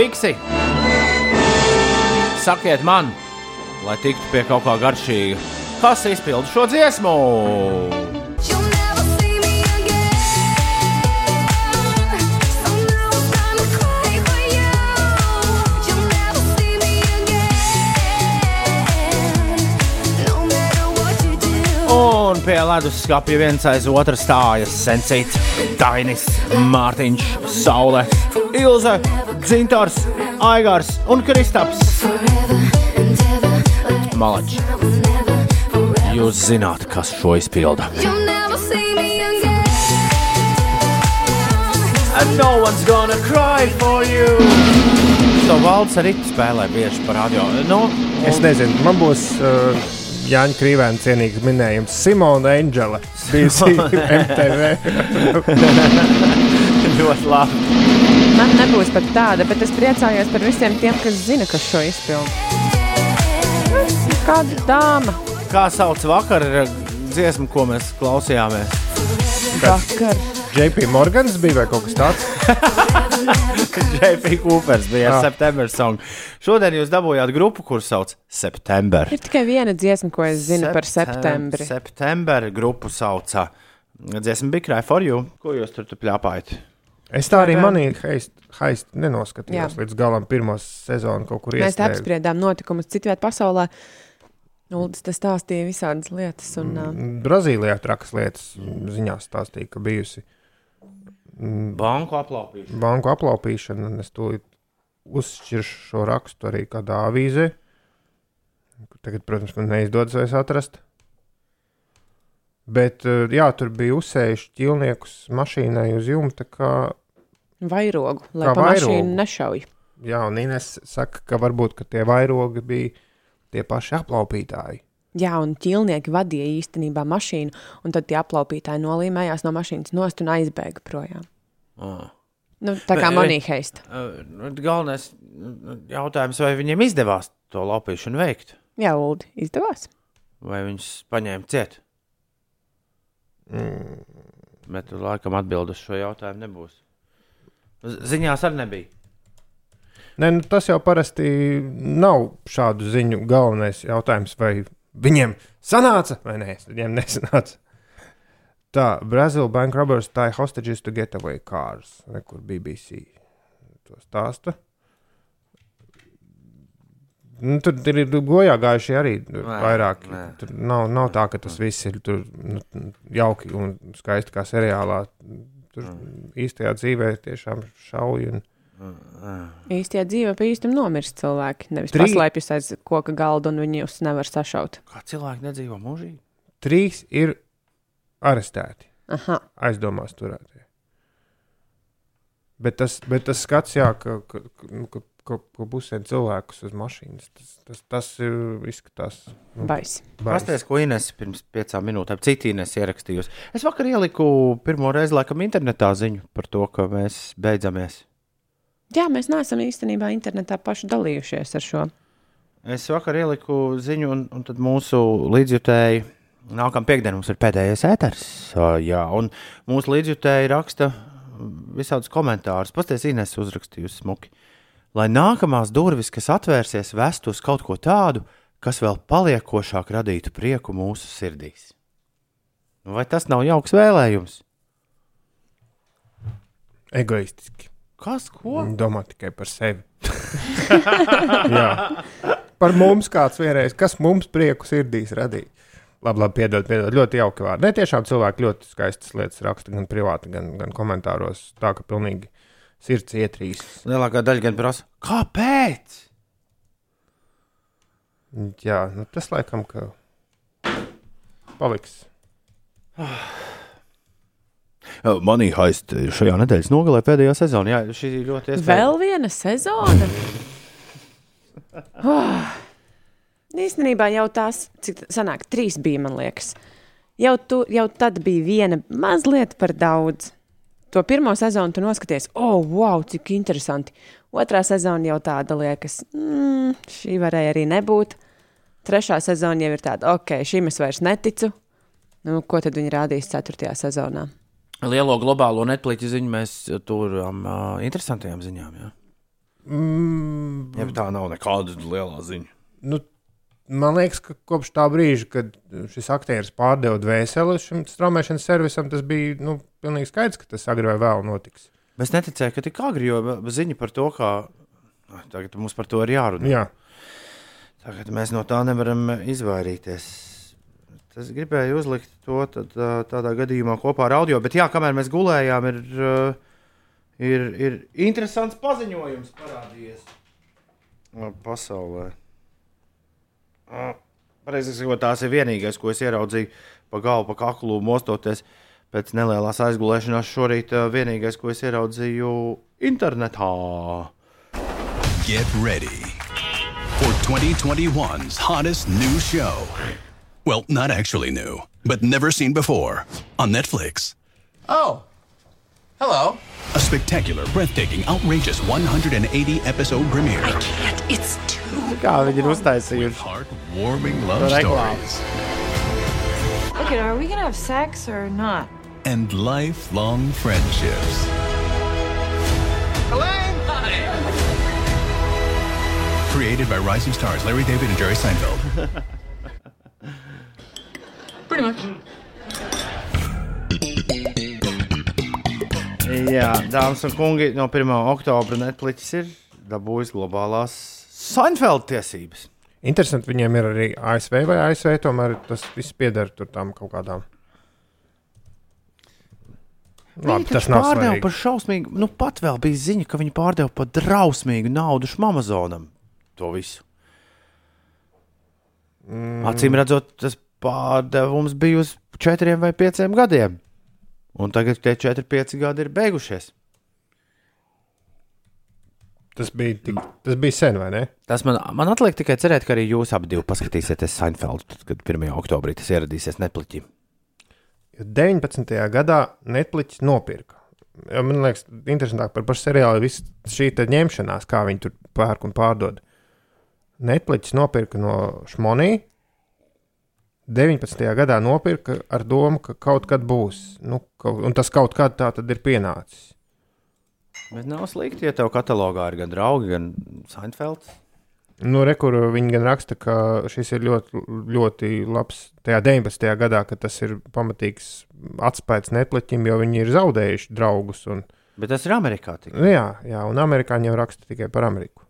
fiksi. Sakiet man, lai tiktu pie kaut kā garšīga. Kas izpilda šo dziesmu? Un pie ledus skāpja viens aiz otra stājas Sencīts, Dainis, Mārtiņš, Saule, Ilze, Dzintors, Aigars un Kristaps. Malači, jūs zināt, kas šo izpilda. And no one's gonna cry for you. To valdes arī spēlē bieži par radio. Nu, Es nezinu, man būs uh, Jāņa Krīvēna cienīgs minējums. Simona Angela bija MTV. ļoti labi. Man nebūs pat tāda, bet es priecājos par visiem tiem, kas zina, kas šo izpildu. Kāda dāma Kā sauc vakar dziesmu, ko mēs klausījāmies? vakar? JP Morgans bija vai kaut kas tāds? JP Coopers bija Ah. ar septembra song. Šodien jūs dabūjāt grupu, kur sauc September. Ir tikai viena dziesma, ko es zinu par septembri. Septembra grupu sauca. Dziesma bija Cry for You. Ko jūs tur tu pļāpājat? Es tā arī Ar, manīju, haist, haist nenoskatījos Jā. līdz galam pirmo sezonu kaut kur Mēs iestrēgu. apspriedām notikumus citvietā pasaulē. Uldis tas stāstīja visādas lietas. Un, uh, Brazīlijā trakas lietas ziņā stāstīja, ka bijusi Banku aplaupīšana. banku aplaupīšana, es to uzšķiršu šo rakstu arī kādā avīzē. Tagad, protams, man neizdodas vairs atrast. Bet, eh, jā, tur bija uzsējuši ķilniekus mašīnai uz jumta, kā, vairogu, lai Kā pa mašīnu vairogu. nešauj. jā, un Ines saka, ka varbūt, ka tie vairogi bija tie paši aplaupītāji. Jā, un ķīlnieki vadīja īstenībā mašīnu, un tad tie aplaupītāji nolīmējās no mašīnas nost un aizbēga projām. Ah. Nu, tā kā Monija Heista. Uh, Galvenais uh, jautājums, vai viņiem izdevās to laupīšanu veikt, Jā, Uldi, izdevās. vai viņus paņēma ciet? Mm, Bet, laikam, atbildes šo jautājumu nebūs. Ziņās arī nebija. Nē, nu, tas jau parasti nav šādu ziņu galvenais jautājums, vai viņiem sanāca vai nē, viņiem nesanāca. Tā, Brazil bank robbers tie hostages to get away cars, Re, kur BBC to stāsta. Nu, tur ir gojā gājuši arī Nē, vairāk. nē. Tur nav, nav tā, ka tas viss ir tur, nu, jauki un skaisti kā seriālā. Tur īstajā dzīvē tiešām šauja. Un... Īstajā dzīvē pa īstam nomirst cilvēki. Nevis Trī- paslēpjas aiz koka galda un viņi jūs nevar sašaut. Kā cilvēki nedzīvo mūžīgi? Trīs ir arestēti, Aha. aizdomās turētie. Bet tas, bet tas skats, jā, ka, ka, ka, nu, ka, ka, busēm cilvēkus uz mašīnas, tas, tas, tas ir izskatās. nu, Baisi. Pastāstiet, ko Inês pirms piecām minūtēm citu Inês ierakstījusi. Es vakar ieliku pirmo reizi, laikam, internetā ziņu par to, ka mēs beidzamies. Jā, mēs neesam īstenībā internetā paši dalījušies ar šo. Es vakar ieliku ziņu, un, un tad mūsu līdzjutēji. Nākamā piekdiena mums ir pēdējais ēters. ā, Jā, un mūsu līdzjutēji raksta visādus komentārus. Pastāstiet, Inês uzrakstījusi smuki. Lai nākamās durvis, kas atvērsies, vestu uz kaut ko tādu, kas vēl paliekošāk radītu prieku mūsu sirdīs. Nu, Vai tas nav jauks vēlējums? Egoistiski. Kas ko? Viņi domā tikai par sevi. Jā. Par mums kāds vienreiz, kas mums prieku sirdīs radīja. Labi, labi, piedod, piedod. Ļoti jauki vārdi. Ne tiešām cilvēki ļoti skaistas lietas raksta gan privāti, gan, gan komentāros. Tā ka pilnīgi sirds ietrīs. Lielākā daļa gan prasa, kāpēc? Jā, nu, tas laikam, ka paliks. Manī haist šajā nedēļas nogalē pēdējā sezonā. Jā, šī ir ļoti iespējama. Vēl viena sezona. Oh. Īstenībā jau tās, cik sanāk, trīs bija, man liekas. Jau, tu, jau tad bija viena mazliet par daudz. To pirmo sezonu tu noskaties, oh, wow, cik interesanti. Otrā sezona jau tāda liekas, mm, šī varēja arī nebūt. Trešā sezona jau ir tāda, ok, šim es vairs neticu. Nu, ko tad viņi rādīs ceturtajā sezonā? Lielo globālo netplīķu ziņu mēs turam uh, interesantajām ziņām. Jā. Mm, Ja tā nav nekāda liela ziņa. nu, man liekas, ka kopš tā brīža, kad šis aktieris pārdeva dvēseli šim straumēšanas servisam, tas bija nu, pilnīgi skaidrs, ka tas agri vai vēl notiks. Es neticēju, ka tik agri, jo ziņa par to, ka Ah, tagad mums par to ir jārunā. Jā, Tagad mēs no tā nevaram izvairīties. Es gribēju uzlikt to tad, tādā gadījumā kopā ar audio, bet jā, kamēr mēs gulējām, ir, ir, ir interesants paziņojums parādījies pasaulē. Pareizi sakot, tās ir vienīgais, ko es ieraudzīju pa galvu, pa kaklu mostoties. Pēc nelielās aizgulēšanās šorīt vienīgais, ko es ieraudzīju internetā. Get ready for 2021's hottest new show. Well, not actually new, but never seen before on Netflix. Oh, hello. A spectacular, breathtaking, outrageous 180 episode premiere. I can't. It's too. Kā viņi ir uztaisījuši? Heartwarming love Reklāmas. stories Okay, are we gonna have sex or not? and lifelong friendships. Created by rising stars Larry David and Jerry Seinfeld. Pretty much. Jā, dāmas un kungi, no 1. oktobra Netflix ir dabūjis globālās Seinfeld tiesības. interesanti, viņiem ir arī ASV vai ASV, tomēr tas viss pieder tur tam kaut kādām. Labi, tas nav pārdeva par šausmīgu, nu pat vēl bija ziņa, ka viņi pārdeva par drausmīgu naudu Amazonam. To visu. Mm. Acīm redzot, tas pārdevums bija uz četriem vai pieciem gadiem. Un tagad tie četri, pieci gadi ir beigušies. Tas bija, tik, tas bija sen, vai ne? Tas man, man atliek tikai cerēt, ka arī jūs abi paskatīsieties Seinfeld, kad 1. oktobrī tas ieradīsies Netflixī. Jo 19. gadā Netflix nopirka. Jo man liekas, interesantāk par pašu seriālu ir šī ņemšanās, kā viņi tur pērk un pārdod. Netflix nopirka no Šmonī. 19. gadā nopirka ar domu, ka kaut kad būs. Nu, kaut, un tas kaut kad tā tad ir pienācis. Bet nav slikti, ja tev katalogā ir gan draugi, gan Seinfelds. Nu, re, kur viņi gan raksta, ka šis ir ļoti, ļoti labs tajā 19. gadā, ka tas ir pamatīgs atspējas Netflixam, jo viņi ir zaudējuši draugus. Un, Bet tas ir Amerikā. Tikai. nu, jā, jā, un amerikāņi jau raksta tikai par Ameriku.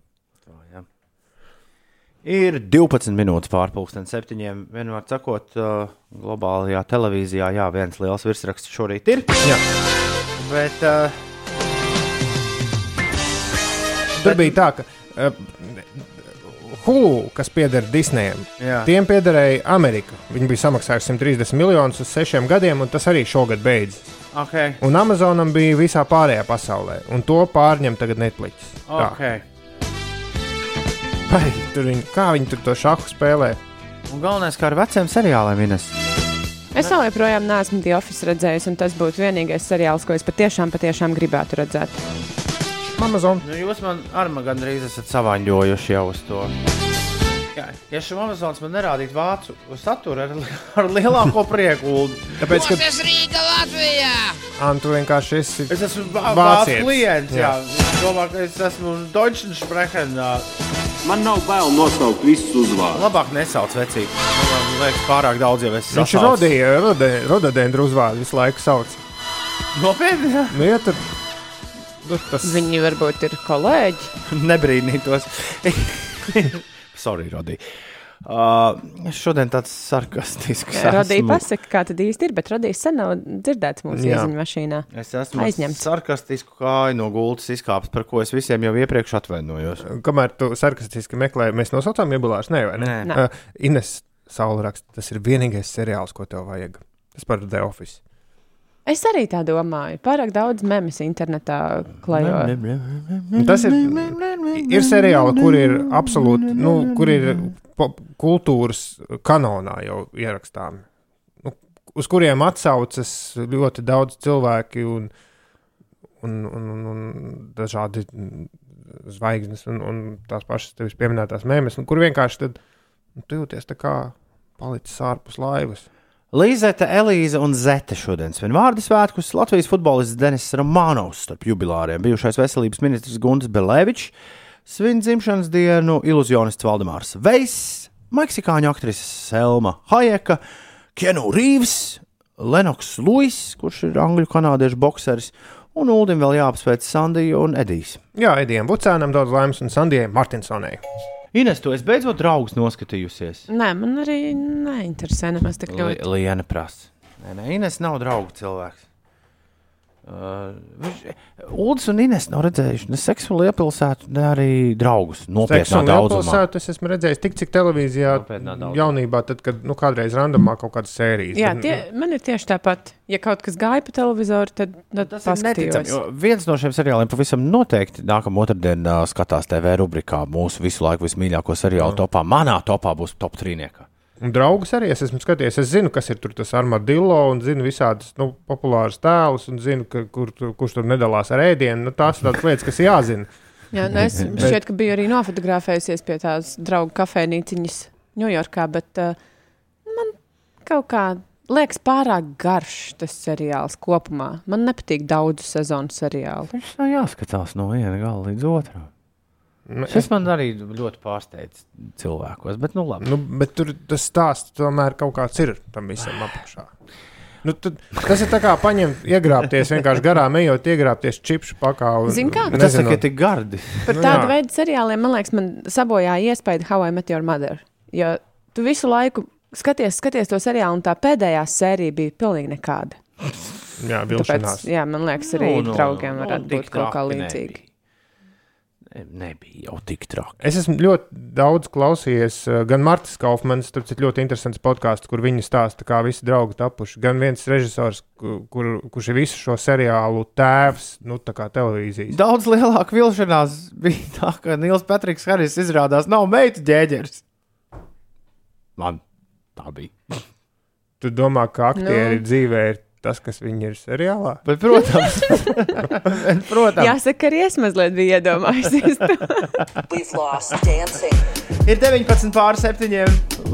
Ir 12 minūtes pārpusdienas septiņiem. Vienmēr sakot, uh, globālajā televīzijā, jā, viens liels virsraksts šorīt ir. Jā. Bet uh, Tur bija tā, ka uh, Hulu, kas pieder Disneyam, Jā. tiem piederēja Amerika. Viņi bija samaksājuši 130 miljonus uz sešiem gadiem, un tas arī šogad beidzas. okay, Un Amazonam bija visā pārējā pasaulē, un to pārņem tagad Netflix. Tā. Vai, tur viņi, kā viņi tur to šahu spēlē? Un galvenais, kā ar veciem seriāliem, Ines. Es vēl joprojām neesmu The Office redzējis, un tas būtu vienīgais seriāls, ko es patiešām, patiešām gribētu redzēt. Amazon. Nu, jūs man arī gandrīz esat savāņojuši jau uz to. Jā, ja šim Amazonas man nerādītu vācu saturu ar, ar lielāko prieku, Tāpēc, ka Es Rīga Latvijā! Antu vienkārši esi. es esmu vācu klients. Jā. Jā. Es domāju, ka es esmu Deutschensprechen. Man nav bail nosaukt visus uzvārdus. Labāk nesauc vecīgi. Man liekas, pārāk daudz jau es Viņš sasaucu. rodīja rododendru uzvārdu visu laiku sauc. Nopietni, jā. Nu, ja tad, nu, tas Viņi varbūt ir kolēģi. Nebrīnītos. Sorry, Rodī. Uh, šodien tāds sarkastisks. Radīja pasaka, kā tad īsti ir, bet radījis sen nav dzirdēts mūsu Jā. ieziņu mašīnā. Es esmu Aizņemts. sarkastisku kāju no gultas izkāpis, par ko es visiem jau iepriekš atvainojos. kamēr tu sarkastiski meklē, mēs nosaucām iebilāšu, nē, vai ne? Nē. Uh, Ines Saula raksta, tas ir vienīgais seriāls, ko tev vajag. Tas par The Office. Es arī tā domāju. Pārāk daudz memes internetā klajo. Tas ir, ir seriāli, kur ir absolūti, nu, kur ir kultūras kanonā jau ierakstāmi. Nu, uz kuriem atsaucas ļoti daudz cilvēki un, un, un, un, un dažādi zvaigznes un, un tās pašas tevis pieminētās mēmēs, un kur vienkārši tad nu, tu jūties tā kā palicis ārpus laivas. Līzete, Elīze un Zete šodien svin vārdu svētkus. Latvijas futbolists Denis Romanovs starp jubilāriem, bijušais veselības ministrs Gunts Belēvičs, svin dzimšanas dienu iluzionists Valdemārs Veiss, meksikāņu aktrise Selma Hajeka, Kenu Rīvs, Lenoks Luis, kurš ir angļu kanādiešu bokseris, un Uldim vēl jāapsveic Sandija un Edijs. Jā, Edijam Bucēnam daudz laimes un Sandijai Martinsonai. Ines, tu esi beidzot draugs noskatījusies. Nē, man arī neinteresē nemaz tik ļoti. Liena prasa. Nē, nē, Ines nav draugu cilvēks. Uh, viņš- Uldis un Ines nav redzējuši ne seksu liepilsētu, ne arī draugus. Nopietnā daudzumā. es esmu redzējis tik, cik televīzijā jaunībā, tad, kad nu, kādreiz randomā kaut kādas sērijas. Jā, tie, man ir tieši tāpat. Ja kaut kas gāja pa televizoru, tad, tad Tas ir neticami. Viens no šiem seriāliem pavisam noteikti nākamā otrdienā skatās TV rubrikā mūsu visu laiku vismīļāko seriālu topā. Manā topā būs top trīniekā. Un draugus arī es esmu skatījies. Es zinu, kas ir tur tas armadillo, un zinu visādus nu, populārus tēlus, un zinu, ka, kur, tu- kurš tur nedalās ar ēdienu. Nu, tās ir tādas lietas, kas jāzina. Jā, nu es šķiet, ka biju arī nofotografējusies pie tās draugu kafejnīciņas Ņujorkā, bet uh, man kaut kā liekas pārāk garš tas seriāls kopumā. Man nepatīk daudzu sezonu seriālu. Viņš nav jāskatās no viena gala līdz otram. Nu, Šis man arī ļoti pārsteidz cilvēkos, bet nu labi. Nu, bet tur tas stāsts tomēr kaut kāds ir tam visam apakšā. Nu, tad, tas ir tā kā paņemt, iegrābties vienkārši garām, ejot, iegrābties čipšu pakā. Zini kā? Tas ir tik gardi. Par Nu, tādu jā. veidu seriāliem, man liekas, man sabojāja iespēja How I Met Your Mother. Jo tu visu laiku skaties, skaties to seriālu, un tā pēdējā sērija bija pilnīgi nekāda. Jā, Tāpēc, vilšanās. jā, man liekas, arī nu, draugiem nu, varētu tik būt kaut kā līdzīga. Nebija. Ne, nebija jau tik traki. Es esmu ļoti daudz klausījies, uh, gan Martas Kaufmanas, tas ir ļoti interesants podkāsts, kur viņi stāsta, kā visi draugi tapuši. Gan viens režisors, kur, kur, kurš ir visu šo seriālu tēvs, nu, tā kā televīzijas. Daudz lielāka vilšanās bija tā, ka Nils Patriks Haris izrādās nav meitu ģēģeris. Man tā bija. Tu domā, ka aktieri nu. dzīvē ir tas, kas viņi ir seriālā? Bet, protams, bet, protams Jāsaka, arī es mazliet biju iedomājusies. We've lost dancing. ir 19 pār 7.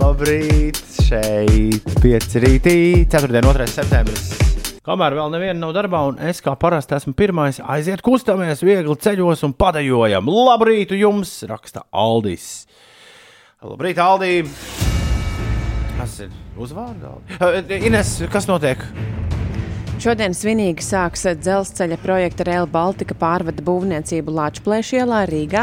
Labrīt, šeit 5 rītī, 4. un 2. septembris. Kamēr vēl neviena nav darbā, un es kā parasti esmu pirmais, aiziet kustamies, viegli ceļos un padejojam. Labrīt, jums! raksta Aldis. Labrīt, Aldī! Kas ir uzvārds? Ines, kas notiek? Šodien svinīgi sāks dzelzceļa projekta Rail Baltica pārvada būvniecību Latvijas ielā Rīgā.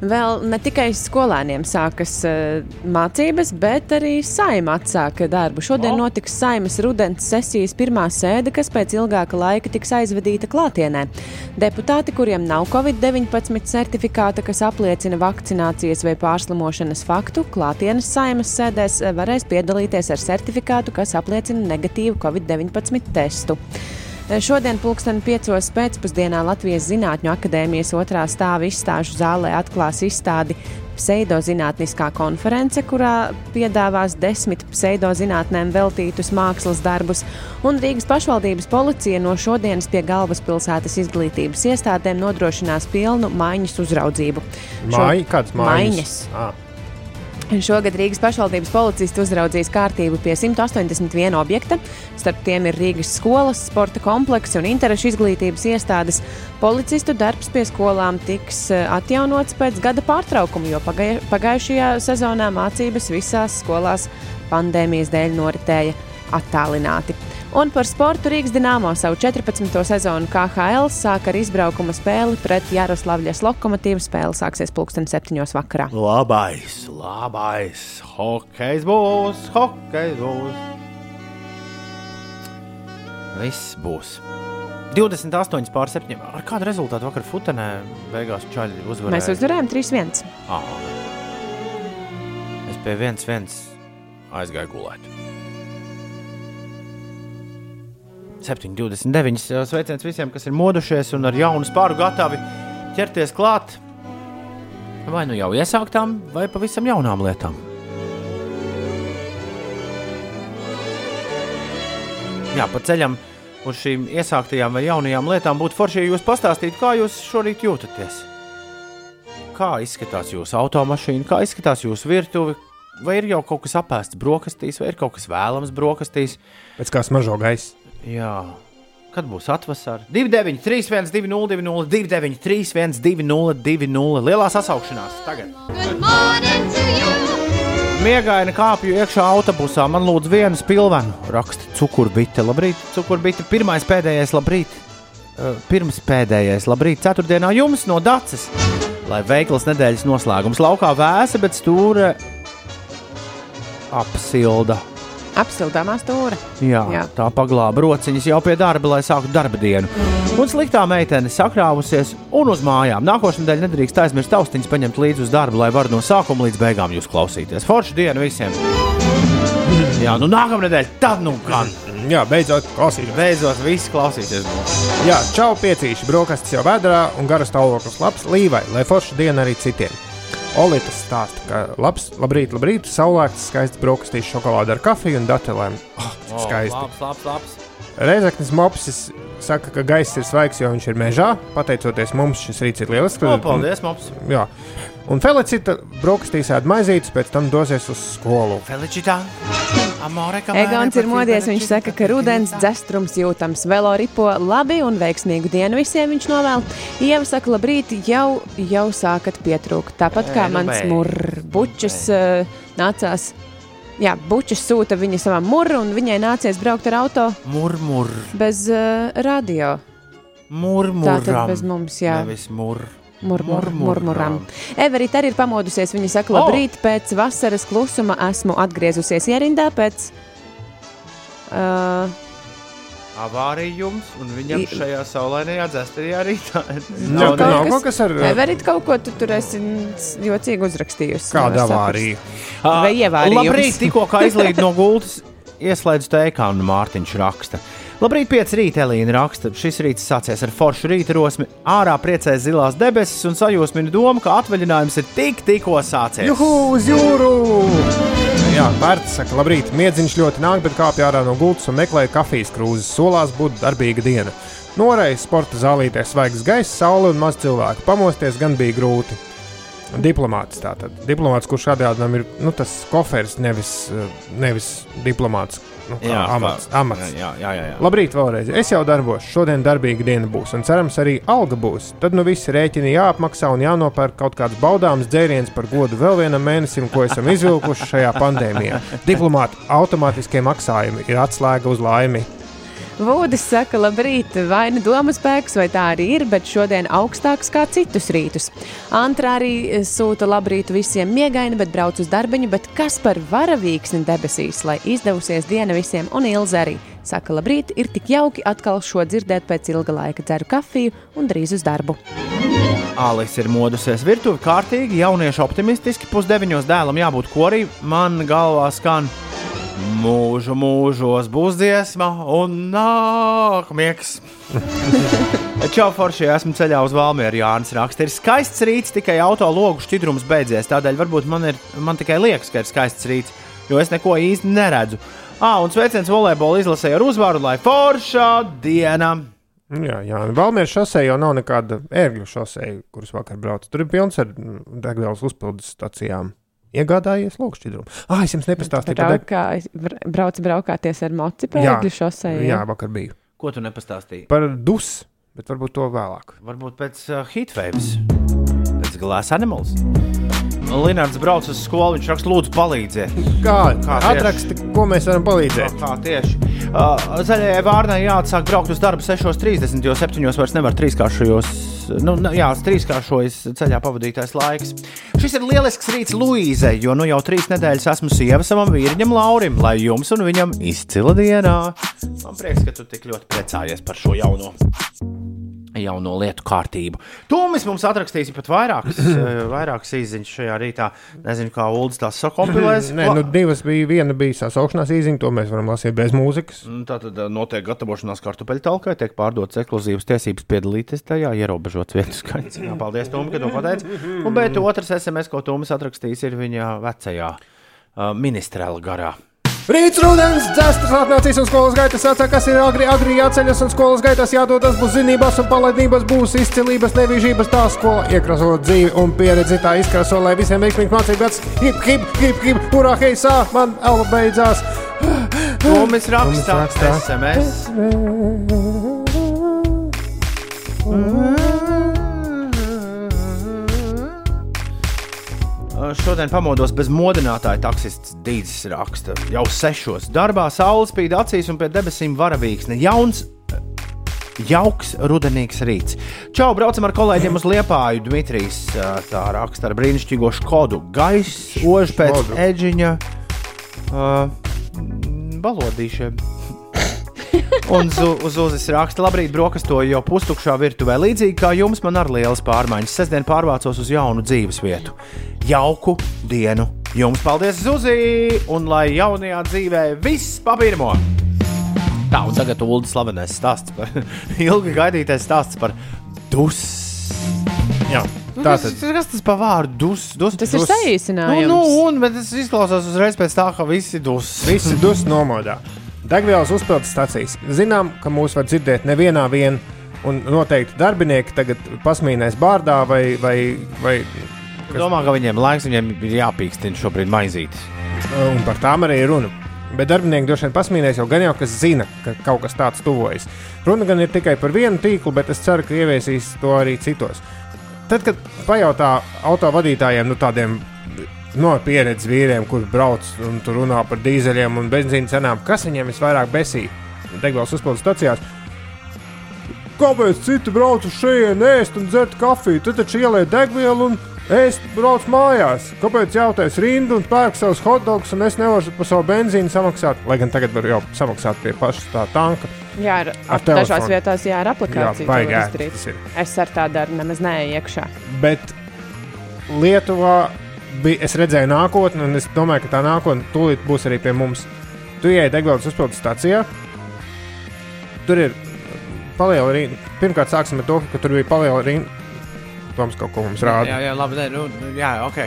Vēl ne tikai skolēniem sākas uh, mācības, bet arī saima atsāka darbu. Šodien notiks saimas rudens sesijas pirmā sēde, kas pēc ilgāka laika tiks aizvedīta klātienē. Deputāti, kuriem nav Covid-19 certifikāta, kas apliecina vakcinācijas vai pārslimošanas faktu, klātienes saimas sēdēs eh, varēs piedalīties ar certifikātu, kas apliecina negatīvu Covid-19 testu. Šodien, pulksten 5. pēcpusdienā Latvijas Zinātņu akadēmijas otrā stāva izstāžu zālē atklās izstādi pseidozinātniskā konference, kurā piedāvās desmit pseidozinātnēm veltītus mākslas darbus, un Rīgas pašvaldības policija no šodienas pie galvaspilsētas izglītības iestādēm nodrošinās pilnu maiņas uzraudzību. Māja, kādas Maiņas. Ah, Šogad Rīgas pašvaldības policisti uzraudzīs kārtību pie 181 objekta. Starp tiem ir Rīgas skolas, sporta kompleksi un interešu izglītības iestādes. Policistu darbs pie skolām tiks eh, atjaunots pēc gada pārtraukuma, jo pagājušajā sezonā mācības visās skolās pandēmijas dēļ noritēja attālināti. Un par sportu Rīgas Dienāmo savu 14. sezonu KHL sāk ar izbraukuma spēli pret Jaroslavļas lokomotīvu. Spēle sāksies pulksten 7. vakarā. Labais, labais, hokejs būs, hokejs būs. Viss būs. 28 pār 7. Ar kādu rezultātu vakar Futenē beigās čaļi uzvarēja? Mēs uzvarējām 3-1. Ah. Es pie viens, viens aizgāju gulēt. 7,29. Sveiciens visiem, kas ir modušies un ar jaunu spāru gatavi ķerties klāt. Vai nu jau iesāktām, vai pavisam jaunām lietām. Jā, pa ceļam uz šīm iesāktajām vai jaunajām lietām būtu forši, ja jūs pastāstītu, kā jūs šorīt jūtaties. Kā izskatās jūsu automašīna, kā izskatās jūsu virtuve, vai ir jau kaut kas apēsts brokastīs, vai ir kaut kas vēlams brokastīs. Pēc kā smaržo gaisa. Jā. Kad būs atvasara? 29, 3, 1, 2, 0, 2, 0, 2, 9, 3, 1, 2, 0, 2, 0. Lielā sasaukšanās tagad. Miegaini kāpju iekšā autobusā. Man lūdzu vienu spilvenu. Raksta cukurbite. Labrīt, cukurbite. Pirmais pēdējais labrīt. Uh, Pirms pēdējais labrīt. Ceturtdienā jums no Dācis. Lai veikls nedēļas noslēgums. Laukā vēsa, bet stūra apsilda. Apsildāmā stūra. Jā, Jā. Tā paglāba rociņas jau pie darba, lai sāktu darba dienu. Un sliktā meitene sakrāvusies un uz mājām. Nākošais nedēļa nedrīkst aizmirst taustiņas paņemt līdzi uz darbu, lai varētu no sākuma līdz beigām jūs klausīties. Forša diena visiem! Jā, nu nākamā nedēļa, tad nu gan! Jā, beidzot, klausīties. Beidzot, visi klausīties! Jā, čau, piecīši, brokastis jau vēdā un garas stāvoklis labs līvai, lai forša diena arī citiem. Olīte stāsta, ka labs, labrīt, labrīt, saulēkts, skaists brokastīs, šokolāde ar kafiju un datelēm. Oh, O, skaisti. Labs, labs, labs. Reizeknis Mopsis saka, ka gaiss ir svaigs, jo viņš ir mežā. Pateicoties mums, šis rīts ir lielisks. O, paldies, mops! Jā. Un Felicita brokastīs ēd maizītes, pēc tam dosies uz skolu. Felicitā! Egons ir modies. Viņš saka, ka rudens dzestrums jūtams. Velo ripo labi un veiksmīgu dienu visiem viņš novēl. Ieva saka, labrīt, jau, jau sākat pietrūkt. Tāpat kā nu mans murbučs uh, nācās. Jā, bučs sūta viņa savam murru, un viņai nācies braukt ar auto Murmur, bez uh, radio. murmuram. Tātad bez mums, jā. Nevis mur. Murmur. Everita arī ir pamodusies. Viņa saka, labrīt, pēc vasaras klusuma esmu atgriezusies ierindā pēc. Uh, avārijums, un viņam I- šajā saulainajā dzesterī arī tā ir. Nav, kaut nav kas- kaut kas ar Everita kaut ko tu tur esi jocīgi uzrakstījusi. saprast. avāriju. Vai ievārījums? Labrīt, tikko kā izlīd no gultas, ieslēdzu teikānu Mārtiņš raksta. Labrīt, 5 rīta Elīna raksta. Šis rīts sācies ar foršu rīta rosmi. Ārā priecēs zilās debesis un sajūsmina doma, ka atvaļinājums ir tik, tikko sācies. Juhu, uz jūru! Jā, Vērts saka, labrīt, miedziņš ļoti nāk, bet kāpj ārā no gultas un meklēja kafijas krūzes. Solās būtu darbīga diena. Noreizes sporta zālītē svaigs gaiss, saule un maz cilvēku. Pamosties gan bija grūti. Diplomāts tātad. Diplomāts, kurš atgādinām, ir nu, tas koferis, nevis, eh, nevis diplomāts. Nu, Jā, amats. amats. Jā, jā, jā, jā. Labrīt, vēlreiz. Es jau darbos. Šodien darbīga diena būs, un cerams, arī alga būs. Tad nu visi rēķini jāapmaksā un jānopērk kaut kāds baudāms dzēriens par godu vēl vienam mēnesim, ko esam izvilkuši šajā pandēmijā. Diplomāti automātiskie maksājumi ir atslēga uz laimi. Vūdis saka, labrīt, vai nu domas spēks, vai tā arī ir, bet šodien augstāks kā citus rītus. Antra arī eh, sūta labrīt visiem miegaini, bet brauc uz darbiņu, bet kas par varavīksni debesīs, lai izdevusies diena visiem un ilzi arī. Saka, labrīt, ir tik jauki atkal šo dzirdēt pēc ilga laika dzeru kafiju un drīz uz darbu. Alis ir modusies virtuve kārtīgi, jaunieši optimistiski, pusdeviņos dēlam jābūt korī. Man galvā skan mūžu mūžos būs dziesma un nāk miegs. Čau, Forši, esmu ceļā uz Valmieru. Jānis raksta, ir skaists rīts, tikai auto logu šķidrums beidzies. Tādēļ varbūt man, ir, man tikai liekas, ka ir skaists rīts, jo es neko īsti neredzu. Ah, un sveiciens volejbola izlasē ar uzvaru, lai forša diena! Jā, jā. Valmieras šosei jau nav nekāda ērgļu šosei, kuras vakar braucu. Tur ir pilns ar degvielas uzpildes stacijām. Iegādājies lūkšķidrumu. Ah, es jums nepastāstīju. Braukā, brauc braukāties ar mocipēkļu šosei. jā, vakar biju. Ko tu nepastāstīji? Par dus, bet varbūt to vēlāk. Varbūt pēc uh, heatwaves, pēc glass animals. Linārds brauc uz skolu, viņš raksta, lūdzu, palīdziet. Kā? Kā? Atraksti, ko mēs varam palīdzēt? Tā tieši. Uh, zaļajai vārnai jāatsāk braukt uz darbu 6.30, jo 7. vairs nevar trīskāršojos. Nu, jā, trīskāršojas ceļā pavadītais laiks. Šis ir lielisks rīts Luīzei, jo nu jau trīs nedēļas esmu sieva savam vīriņam Laurim, lai jums un viņam izcila dienā. Man prieks, ka tu tik ļoti priecājies par šo jauno. Jauno lietu kārtību. Tūmis mums atrakstīs pat vairākas, eh, vairākas izziņas šajā rītā. Nezinu, kā Ulas tās sakompilēs. Nē, nu divas bija. Viena bija sasaukšanās īziņa, to mēs varam lasīt bez mūzikas. Tā tad ā, notiek gatavošanās kartupeļu talkai, tiek pārdotas ekskluzīvas tiesības piedalīties tajā, ierobežots vietu skaits. Jā, paldies, Tom, ka to pateici. Un bet otrs SMS, ko Toms atrakstījis, ir viņa vecajā uh, ministrēla garā. Rīts, rudens, dzēstas atnācīs un skolas gaitas atsāk, kas ir agri, agri jāceļas un skolas gaitās jādodas, būs zinības un palaidnības, būs izcilības, nevienības, tā skola iekrasot dzīvi un pieredzi tā izkraso, lai visiem veiksmīgi mācību gads, hip, hip, hip, hip, hurā, hei, sā, man elpa beidzās. Tomis raksta raksta. SMS. Uh, Šodien pamodos bez modinātāja taksists Dīdzis raksta. Jau sešos darbā saule spīd acīs un pie debesīm varavīksne. Jauns, jauks, rudenīgs rīts. Čau, braucam ar kolēģiem uz Liepāju. Dmitrijs uh, tā raksta ar brīnišķīgo skodu. Gaiss, ož pēc eģiņa, uh, balodīšiem. Un zu, uz uzas raksta, labrīt, brokastoju jau pustukšā virtuvē. Līdzīgi kā jums, man arī lielas pārmaiņas. Sestdien pārvācos uz jaunu dzīves vietu. Jauku dienu! Jums paldies, Zuzi! Un lai jaunajā dzīvē viss pa pirmo! Tā, un tagad Ulu slavenais stāsts par ilgi gaidītais stāsts par dus. Jā, Tā tā tad. tad. Kas tas par vārdu dus? dus Tas ir dus? saīsinājums. Nu, nu, un, bet tas izklausās uzreiz pēc tā, ka visi dus. Visi dus nomodā. Degvielas uzpildes stācijas. Zinām, ka mūs var dzirdēt nevienā vien, un noteikti darbinieki tagad pasmīnēs bārdā vai, vai, vai Domā, ka viņiem laiks, viņiem ir jāpīkstina šobrīd maizītes. un par tām arī runa. Bet darbinieki droši vien pasmīnēs jau gan jau, kas zina, ka kaut kas tāds tuvojas. Runa gan ir tikai par vienu tīklu, bet es ceru, ka ieviesīs to arī citos. Tad, kad pajautā autovadītājiem, nu tādiem no pieredzes vīriem, kur brauc un tur runā par dīzeļiem un benzīna cenām, kas viņiem visvairāk besī degvielas uzpildes stacijās. Kāpēc citi brauc uz šejienes, ēst un dzert kafiju? Tad taču ieliek degvielu un ēst brauc mājās. Kāpēc jātais rindu un pērk savus hotdogus un es nevaru par savu benzīnu samaksāt? Lai gan tagad var jau samaksāt pie paša tā tanka. Jā, ar, Ar dažās vietās, jā, ar aplikāciju. Jā, baigi ir. Es ar tādu arī nemaz neeju iekšā. Bet Lietuvā bija, es redzēju nākotni, un es domāju, ka tā nākotne tūlīt būs arī pie mums. Tu ienāc degvielas uzpildes stācijā. Tur ir paliela rinda. Pirmkārt, sāksim ar to, ka tur bija paliela rinda. Toms kaut ko mums rāda. Jā, jā, labi, nē, nu, jā, ok.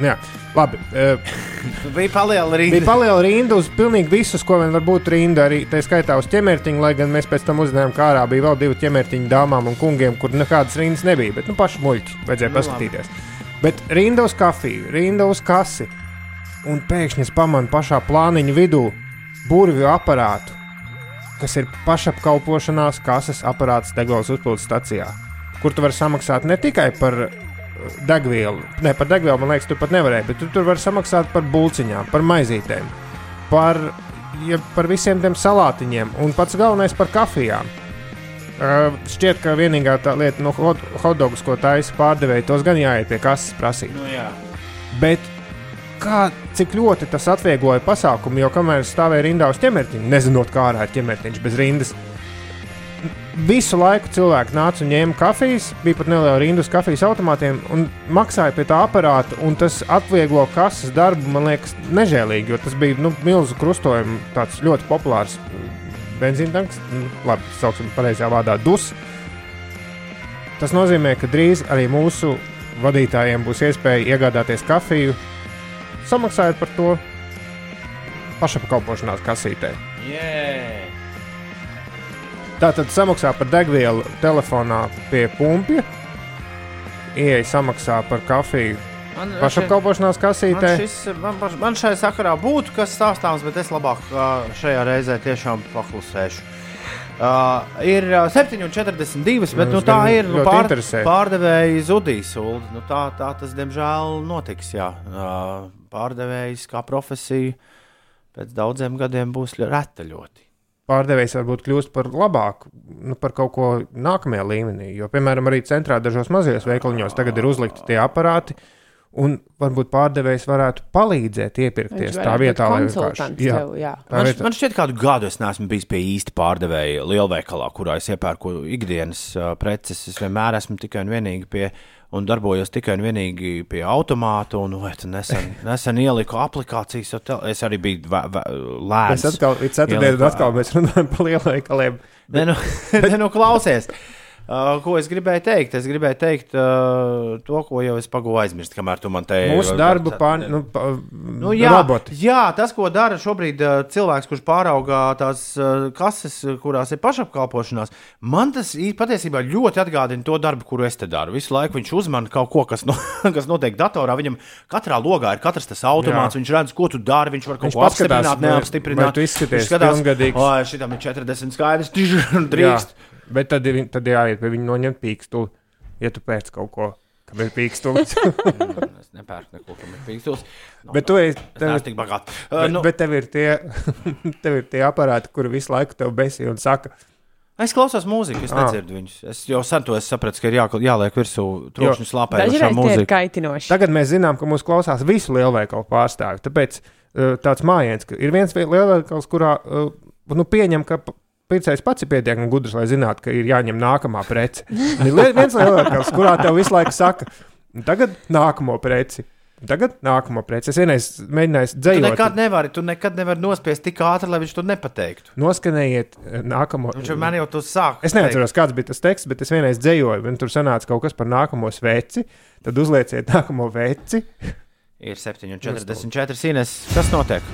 Jā, labi. Uh, Bija paliela arī. bija paliela rinda uz pilnīgi visus, ko vien var būt rinda. Arī tā skaitā uz ķemertiņu, lai gan mēs pēc tam uzzinājām, ka ārā bija vēl divi ķemertiņu dāmām un kungiem, kur nekādas rindas nebija. Bet nu, paši muļķi vajadzēja Nu, paskatīties. Bet rinda uz kafiju, rinda uz kasi. Un pēkšņi es pamanu pašā plāniņa vidū burvju aparātu, kas ir pašapkalpošanās kases aparāts degvielas uzpildes stacijā, kur tu vari samaksāt ne tikai par uh, degvielu, ne par degvielu, man liekas, tu pat nevarēji, bet tu tur vari samaksāt par bulciņām, par maizītēm, par, ja, par visiem tiem salātiņiem un pats galvenais par kafijām. Uh, šķiet, ka vienīgā tā lieta, no hot, hotdogus, ko taisa pārdevēji, tos gan jāiet pie kases prasīt. Nu, jā. Bet kā, cik ļoti tas atviegloja pasākumu, jo kamēr es stāvēju rindā uz ķemertiņa, nezinot, kā ārā ir ķemertiņš bez rindas. Visu laiku cilvēki nāca un ņēma kafijas, bija pat neliela rinda uz kafijas automātiem un maksāja pie tā aparāta. un Tas atvieglo kases darbu, man liekas, nežēlīgi, jo tas bija nu, milzu krustojumu, tāds ļoti populārs benzīna tanks, nu, labi, sauksim pareizajā vārdā, dus. Tas nozīmē, ka drīz arī mūsu vadītājiem būs iespēja iegādāties kafiju, samaksājot par to pašapkalpošanās kasītē. Yeah. Tātad samaksā par degvielu telefonā pie pumpja, ieeja samaksā par kafiju Man, pašapkalpošanās Man, kasītē. šis, man, man šai sakarā būtu kas stāstāms, bet es labāk ā, šajā reizē tiešām paklusēšu. Uh, ir ā, 7,42, bet Man nu, tā ir. Nu, pār, pārdevēji zudīs. Nu, tā, tā tas, diemžēl, notiks. Jā. Uh, pārdevējs kā profesija pēc daudziem gadiem būs reta ļoti. Pārdevējs varbūt kļūst par labāku, nu, par kaut ko nākamajā līmenī. Jo, piemēram, arī centrā dažos mazajos veikaliņos tagad ir uzlikti tie aparāti. Un varbūt pārdevējs varētu palīdzēt iepirkties tā vietā, lai konsultants jā, tev, jā. Man, vietā. man šķiet, kādu gadu es neesmu bijis pie īsta pārdevēja lielveikalā, kurā es iepērku ikdienas uh, preces. Es vienmēr esmu tikai un vienīgi pie. Un darbojos tikai un vienīgi pie automāta. Un, vai, tu nesen, nesen ieliku aplikācijas. Es arī biju lēns. Mēs atkal, līdz ceturtdienai, Ieliku- atkal mēs runājam par lielveikaliem. Nē, nu, nē, nu klausies. Uh, ko es gribēju teikt? Es gribēju teikt uh, to, ko jau es pagūju aizmirst, kamēr tu man te Mūsu darbu pār, nu, pa, Nu, jā, roboti. jā, tas, ko dara šobrīd uh, cilvēks, kurš pārauga tās uh, kases, kurās ir pašapkalpošanās, man tas patiesībā ļoti atgādina to darbu, kuru es te daru. Visu laiku viņš uzmana kaut ko, kas, no, kas notiek datorā. Viņam katrā logā ir katrs tas automāts, jā. viņš redz, ko tu dari, viņš var kaut Viņš ko apstiprināt, vai- neapstiprināt. vai tu izskaties. "Ā, šitam ir 40 skaidrs, drīkst. Jā, bet tad, ir- tad jāiet pie viņa noņemt pīkstuli, ja tu pēc kaut ko, kam ir pīkstulis. Es nepērku neko, kam ir pīkstils. No, bet tu esi. Es neesmu tik bagāts. Uh, Bet, nu, bet tev ir tie, tev ir tie aparāti, kuri visu laiku tev besī un saka, Es klausos mūziku, es Ah. nedzirdu viņus. Es jau sen to esmu sapratis, ka ir jā, jāliek virsū trokšņu Dažreiz tie ir kaitinoši. tagad mēs zinām, ka mūsu klausās visu lielveikalu pārstāvju. Tāpēc uh, tāds mājiens, ka ir viens vie- lielveikals, kurā uh, nu, pieņem, ka pircējs pats ir pietiekami gudrs, lai zinātu, ka ir jāņem nākamā prece. Ir viens lielveikals, kurā tev visu laiku saka, tagad nākamo preci. Tagad nākamo preci. Es vienreiz mēģināju Tu dzēsot. nekad nevari, tu nekad nevari nospiest tik ātri, lai viņš to nepateiktu. Noskanējiet eh, nākamo. Viņš vienmēr jau to sāk. Es neatceros, kāds bija tas teksts, bet es vienreiz dzējoju, un tur sanāca kaut kas par nākamo sveci. Tad uzlieciet nākamo veci. Ir 7,44 sīnes. Kas notiek?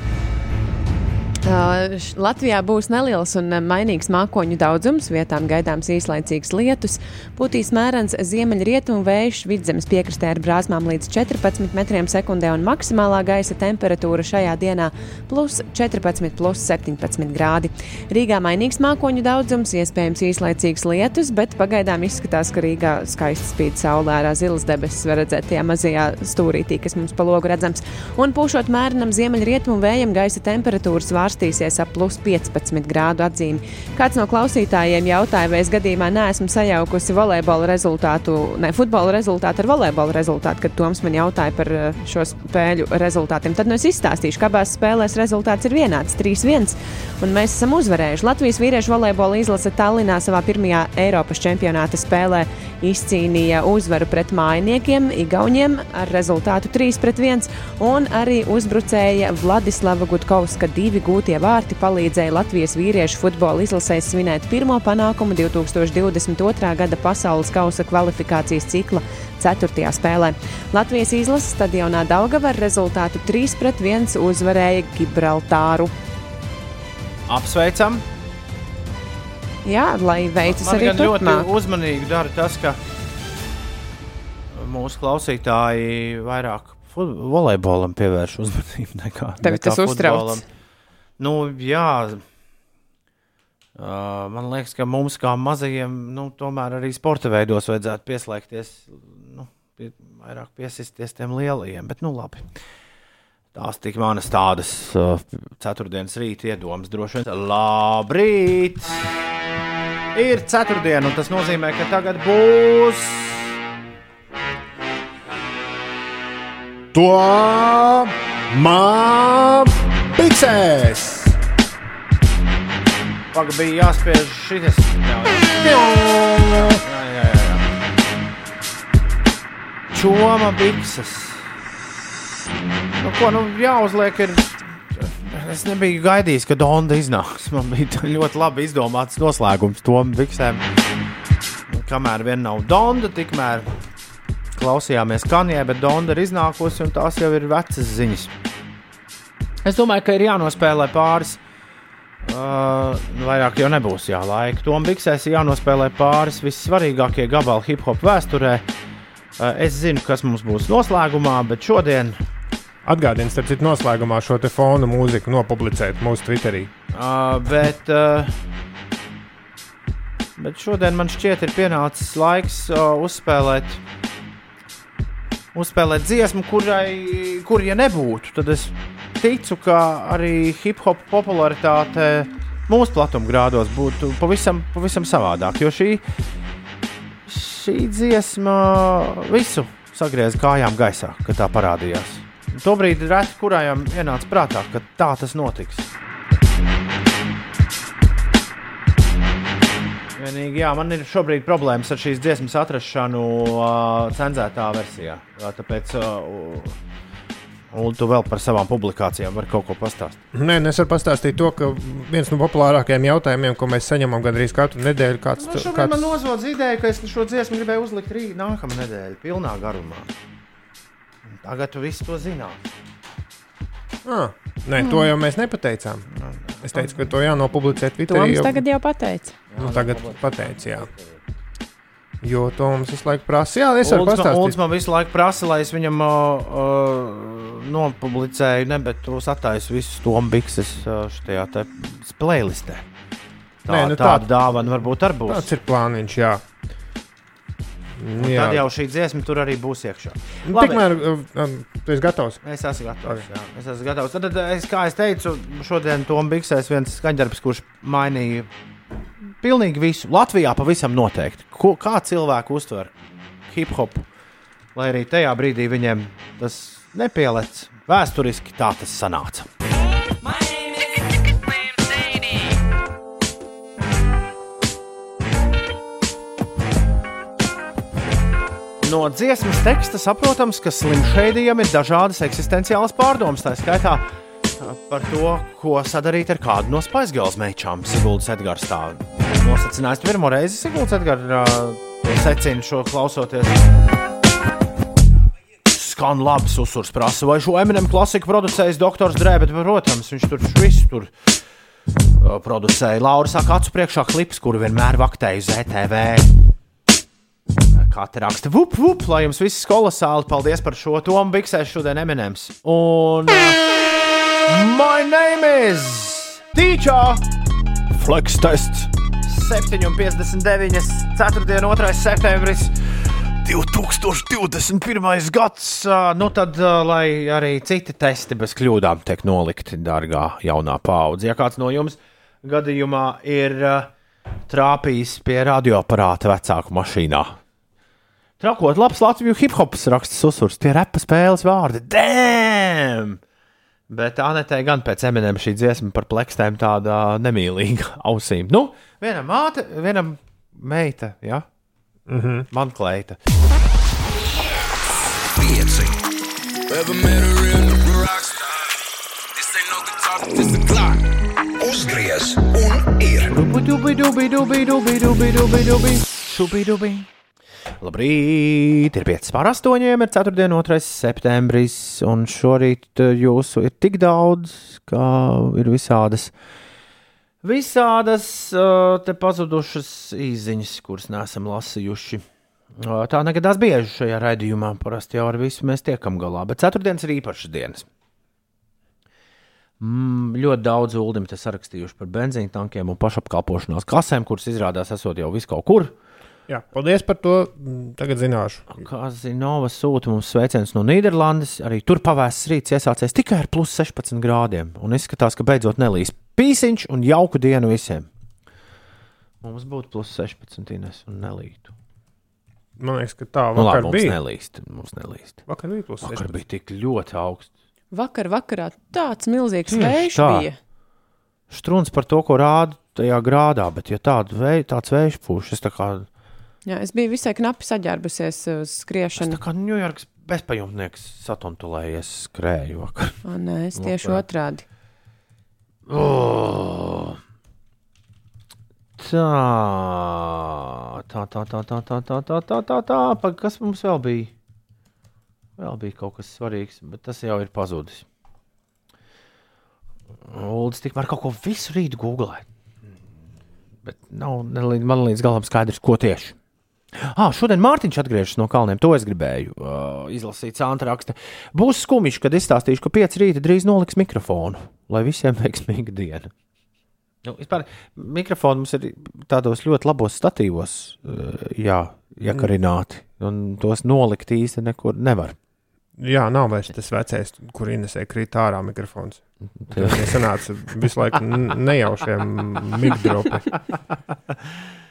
Uh, Latvijā būs neliels un mainīgs mākoņu daudzums, vietām gaidāms īslaicīgs lietus. Putīs mērens ziemeļrietumu vējš, vidzemes piekrastē ar brāzmām līdz 14 metriem sekundē un maksimālā gaisa temperatūra šajā dienā - plus 14, plus 17 grādi. Rīgā mainīgs mākoņu daudzums, iespējams īslaicīgs lietus, bet pagaidām izskatās, ka Rīgā skaisti spīd saulē ārā zilas debesis, var redzēt tajā mazajā stūrītī, kas mums pa logu redzams. Un pūšot mērenam ziemeļrietumu vējam, gaisa temperatūra svārstīsies ap plus 15 grādu atzīmi. Kāds no klausītājiem jautāja, vai es gadījumā neesmu sajaukusi volejbola rezultātu, ne futbola rezultātu ar volejbola rezultātu, kad Toms man jautāja par eh, šo spēļu rezultātiem. Tad nu es izstāstīšu, ka abās spēlēs rezultāts ir vienāds - 3-1, un mēs esam uzvarējuši. Latvijas vīriešu volejbola izlase Tallinā savā pirmajā Eiropas čempionāta spēlē izcīnīja uzvaru pret mājiniekiem, Igauniem ar rezultātu 3-1, un arī uzbrucēja Vladislava Gutkovska divi gūtie vārti palīdzēja Latvijas vīriešu futbola izlasē svinēt pirmo panākumu 2022. gada pasaules kausa kvalifikācijas cikla 4. spēlē. Latvijas izlases stadionā Daugava ar rezultātu 3-1 uzvarēja Gibraltāru. Apsveicam! Jā, lai veicas Man arī gan ļoti turpmāk. uzmanīgi dara tas, ka mūsu klausītāji vairāk volejbolam pievērš uzmanību nekā, Tevi nekā tas uztrauc? Nu, jā, uh, man liekas, ka mums kā mazajiem, nu, tomēr arī sporta veidos vajadzētu pieslēgties, nu, pie, vairāk piesisties tiem lielajiem, bet nu labi. Tās tik manas tādas uh, ceturtdienas rīta iedomas droši vien. Labrīt! Ir ceturtdiena, un tas nozīmē, ka tagad būs. To man piksēs! Pagaidām bija jāspiež šis. Jā, jā, jā, jā, jā. Čoma bikses. Nu, ko nu jāuzliek? Ir... Es nebiju gaidījis, ka Donda iznāks. Man bija ļoti labi izdomāts noslēgums tom biksēm. Kamēr vien nav Donda, tikmēr klausījāmies kanjē, bet Donda ir iznākusi un tās jau ir vecas ziņas. Es domāju, ka ir jānospēlē pāris Uh, vairāk jau nebūs jā, laika. Tom Biksēs ir jānospēlē pāris vissvarīgākie gabali hip hop vēsturē. Uh, es zinu, kas mums būs noslēgumā, bet šodien, Atgādini, starp citu, noslēgumā šo te fonu mūziku nopublicēt mūsu Twitterī. uh, bet, uh, bet šodien man šķiet, ir pienācis laiks uh, uzspēlēt, uzspēlēt dziesmu, kurai, kur ja nebūtu, tad es ticu, ka arī hip hop popularitāte mūsu platumgrādos būtu pavisam, pavisam savādāk. Jo šī, šī dziesma visu sagrieza kājām gaisā, kad tā parādījās. Tobrīd reti kurām ienāca prātā, ka tā tas notiks. Vienīgi, jā, man ir šobrīd problēmas ar šīs dziesmas atrašanu uh, cenzētā versijā. Jā, tāpēc, uh, un tu vēl par savām publikācijām vari kaut ko pastāstīt. Nē, es varu pastāstīt to, ka viens no populārākajiem jautājumiem, ko mēs saņemam gandrīz katru nedēļu, kāds Nu, šobrīd man nozodz ideja, ka es šo dziesmu gribēju uzlikt rīt, nākamā nedēļa, pilnā garumā. Tagad tu visu to zināt. Ah, nē, to jau mēs nepateicām. Es teicu, ka to jānopublicē Twitterī. Toms jau- tagad jau pateica. Nu, tagad pateicu, jā. Jo to mums visu laiku prasa. Jā, es varu man, Ulds pastāstīt. man visu laiku prasa, lai es viņam uh, uh, nopublicēju, ne, bet tos attaisu visus tom bikses uh, šajā te playlistē. Tā, Nē, nu nu, tā- tāda dāvana varbūt arī būs. Tāds ir plāniņš, jā. Un jā. Tad jau šī dziesma tur arī būs iekšā. Nu. Tikmēr uh, um, tu esi gatavs. Es esmu gatavs. Jā, es esmu gatavs. Tad, tad es, kā es teicu, šodien Toms Biksēs viens skaņdarbs, kurš mainīja pilnīgi visu. Latvijā pavisam noteikti. Ko, kā cilvēki uztver hip hop, lai arī tajā brīdī viņiem tas nepielec. Vēsturiski tā tas sanāca. No dziesmas teksta saprotams, ka slimšēdījiem ir dažādas eksistenciālas pārdomas. Tā skaitā par to, ko sadarīt ar kādu no Spaisgāles mečām. Siguldas Edgars tā nosacinājis pirmo reizi. Siguldas Edgars secina šo klausoties. Skan labi, uzsvars prasa, vai šo Eminem klasiku producējis doktors Drē, bet, protams, viņš tur visu tur producēja. Laura saka, acu priekšā klips, kuru vienmēr vaktēju uz ETV. Te raksta, vup, vup, lai jums viss kolosāli. Paldies par šo tomu biksēs šodien Eminems. Un. Uh, my name is Teacher! Flex tests 7,59. 4. 2. septembris. 2021. gads, nu tad, lai arī citi testi bez kļūdām tiek nolikti, dārgā jaunā paudze. Ja kāds no jums gadījumā ir trāpījis pie radioaparāta vecāku mašīnā, Trakot, labs Latvijas hip hops raksts uzsvars, tie repa spēles vārdi. Damn! Bet Anetē gan pēc eminēm šī dziesma par plakstēm tāda nemīlīga ausīm. Nu, viena māte, viena meita, ja? Mm -hmm. Man kleita. Pieci. Uzgriez un ir. Dubi, dubi, dubi, dubi, dubi, dubi, dubi, dubi, dubi. Labrīt, ir 5 pār 8, ir 4. 2. septembris, un šorīt eh, jūsu ir tik daudz, ka ir visādas, visādas uh, te pazudušas īziņas, kuras neesam lasījuši. O, Tā negadās bieži šajā raidījumā. Parasti jau ar visu mēs tiekam galā, bet ceturtdienas ir īpašas dienas. Mm, ļoti daudz uldim te sarakstījuši par benzīna tankiem un pašapkalpošanās kasēm, kuras izrādās esot jau vis kaut kur. Jā, paldies par to. Mm, Tagad zināšu. Kā Zinova sūta mums sveiciens no Nīderlandes, arī tur pavēsts rīts iesācies tikai ar plus 16 grādiem. Un izskatās, ka beidzot nelīs pīsiņš un jauku dienu visiem. Mums būtu plus 16 ines un nelītu. Man liekas, ka tā Nu, labi, vakar mums bija. nelīst. Mums nelīst. Vakar bija plus Vakar 16. bija tik ļoti augsts. Vakar vakarā tāds milzīgs Tieši vējš tā. bija. Strūns par to, ko rāda tajā grādā, bet ja tādu vei, tāds vējš pūš, es tā kā, Jā, es biju visai knapi saģērbusies uz es skriešanu. tā kā Ņujorkas bezpajumtnieks satuntulējies skrēju vakar. O, nē, es tieši Vakar. otrādi. Oh. Tā, tā, tā, tā, tā, tā, tā, tā, tā, tā, tā. Pa, kas mums vēl bija? Vēl bija kaut kas svarīgs, bet tas jau ir pazudis. Uldis tikmēr kaut ko visu rītu googlē. Bet nav līdz, man līdz galam skaidrs, ko tieši. Ah, šodien Mārtiņš atgriežas no kalniem. To es gribēju uh, izlasīt. Santa raksta, būs skumjš, kad izstāstīšu, ka pieci rīta drīz noliks mikrofonu, lai visiem veiksmīga diena. Nu, vispār, mikrofoni mums ir tādos ļoti labos statīvos, uh, jā, iekarināti. Un tos nolikt īsti nekur nevar. Jā, nav vairs tas vecais, kur Inesē krīt ārā mikrofons. Tie sanāca visu laiku nejaušiem mikrofopi.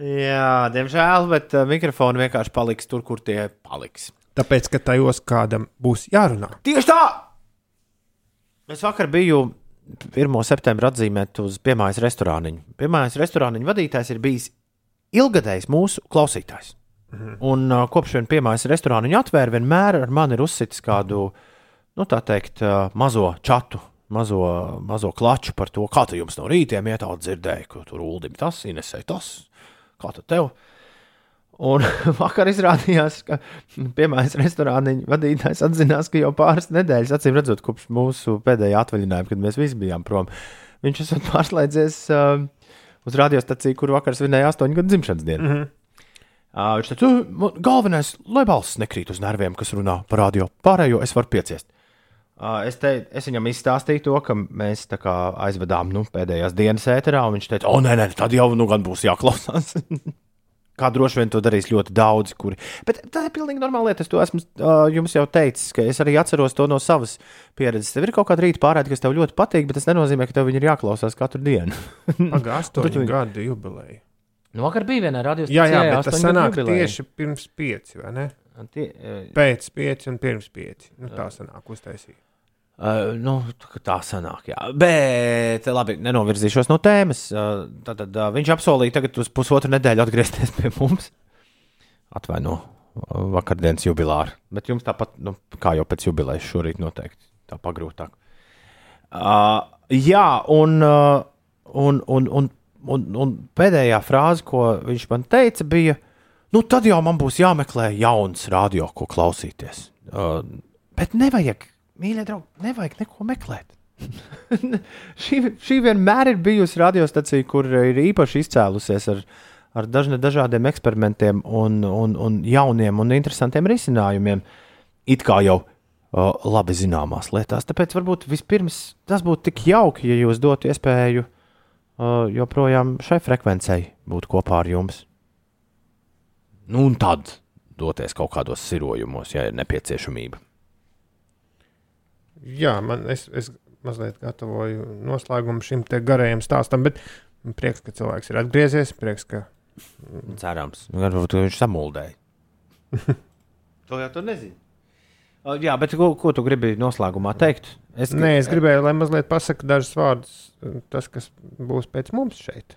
Jā, diemžēl, bet uh, mikrofoni vienkārši paliks tur, kur tie paliks. Tāpēc, ka tajos kādam būs jārunā. Tieši tā! Es vakar biju 1. septembrī atzīmēt uz piemājas restorāniņu. Piemājas restorāniņu vadītājs ir bijis ilgadējs mūsu klausītājs. Un uh, kopš viņa piemājas restorāniņu atvēra, vienmēr ar mani ir uzsitis kādu, nu tā teikt, uh, mazo čatu. Mazo, mazo klaču par to, kā tu jums no rītiem iet, dzirdēju, ka tur uldim tas, inesēja tas, kā tu tev. Un vakar izrādījās, ka piemēram restorāniņa vadītājs atzinās, ka jau pāris nedēļas, acīm redzot, kopš mūsu pēdējā atvaļinājuma, kad mēs visi bijām prom, viņš esat pārslēdzies uh, uz radiostaciju, kur vakar svinēja astoņu gadu dzimšanas dienu. Mm -hmm. uh, viņš teica, "Man galvenais, lai balss nekrīt uz nerviem, kas runā par radio. Pārējo es varu pieciest. Uh, es, te, es viņam izstāstīju to, ka mēs tā kā aizvedām nu, pēdējās dienas ēterā, un viņš teica, o, nē, nē, tad jau nu gan būs jāklausās. Kā droši vien to darīs ļoti daudzi, kuri. Bet tā ir pilnīgi normāla lieta. Es to esmu uh, jums jau teicis, ka es arī atceros to no savas pieredzes. Tev ir kaut kāda rīta pārēde, kas tev ļoti patīk, bet tas nenozīmē, ka tev viņi ir jāklausās katru dienu. Pagājušā astoņu gadu jubileja. Nu, vakar bija vienā radio Jā, jā, bet tas sanāk tieši pirms pieci, vai ne? Tie, uh, Pēc pieci un pirms pieci. Nu, tā sanāk uztaisīt. Uh, nu, tā- sanāk, jā. Bet, labi, nenovirzīšos no tēmas. Uh, tad, tad uh, viņš apsolīja tagad uz pusotru nedēļu atgriezties pie mums. Atvaino, vakardienas jubilāru. Bet jums tāpat, nu, kā jau pēc jubilejas, šorīt noteikti tā pagrūtāk. Uh, jā, un, uh, un, un, un, un, un pēdējā frāze, ko viņš man teica, bija, nu, tad jau man būs jāmeklē jauns radio, ko klausīties. Uh, bet nevajag, mīļie draugi, nevajag neko meklēt. šī, šī vienmēr ir bijusi radiostacija, kur ir īpaši izcēlusies ar, ar dažne, dažādiem eksperimentiem, un, un, un jauniem un interesantiem risinājumiem. It kā jau uh, labi zināmās lietās. Tāpēc varbūt vispirms tas būtu tik jauki, ja jūs dotu iespēju uh, joprojām šai frekvencei būt kopā ar jums. Nu, un tad doties kaut kādos sirojumos, ja ir nepieciešamība. Jā, man es, es mazliet gatavoju noslēgumu šim te garajam stāstam, bet prieks, ka cilvēks ir atgriezies. Prieks, ka Cerams, Nu, varbūt viņš samuldēja. to jau tu nezini. Jā, bet ko, ko tu gribi noslēgumā teikt? Es, Nē, es gribēju, lai mazliet pasakā dažus vārdus, tas, kas būs pēc mums šeit.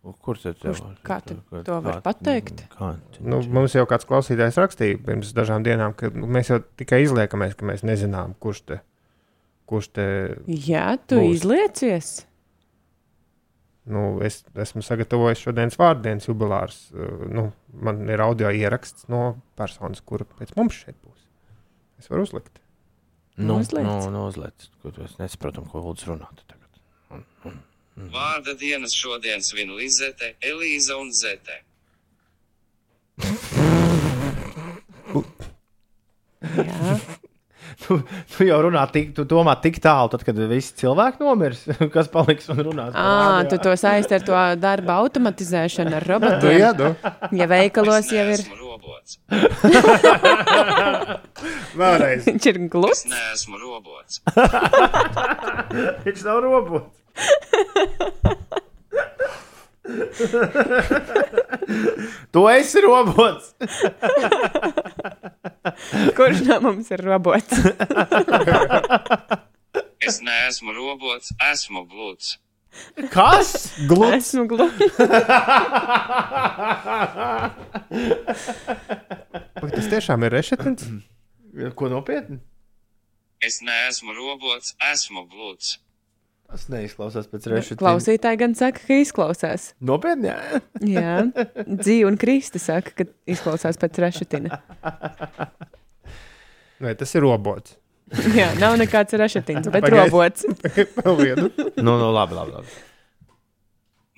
Kur tad Kurš, kā tad to var pateikt? Kā? Nu, mums jau kāds klausītājs rakstīja pirms dažām dienām, ka nu, mēs jau tikai izliekamies, ka mēs nezinām, kurš te, kurš te Jā, tu Būs. izliecies. Nu, es esmu sagatavojis šodienas vārdienas jubilārs. Uh, Nu, man ir audio ieraksts no personas, kura pēc mums šeit būs. Es varu uzlikt. Nu, Nozliec. nu, nozliec, ko tu es nesaprotu, ko Lūdzu runāt tagad. Un, un, Mhm. Vārda dienas šodien svin Lizete, Elīza un Zete. Jā. Tu, tu jau runā, tik, tu domā tik tālu, tad, kad visi cilvēki nomirs. Kas paliks un runās? À, tu to saisti ar to darba automatizēšanu, ar robotiem. Nu jā, nu. Ja veikalos jau ir. Robots. Vēlreiz. Viņš ir gluds. Nē, esmu robots. Viņš nav robots. tu esi robots. Kurš no mums ir robots? Es neesmu robots, esmu gluds. Kas? Gluds. Esmu. Vai tas tiešām ir rešetins? Ko nopietni? Es neesmu robots, esmu gluds. Tas neizklausās pēc rešetīm. Klausītāji gan saka, ka izklausās. Nopietni, jā. Jā, Dzīve un Krista saka, ka izklausās pēc rešetina. Vai tas ir robots? Jā, nav nekāds rešetins, bet Pagaid. robots. Vēl vienu. Nu, nu, labi, labi. labi.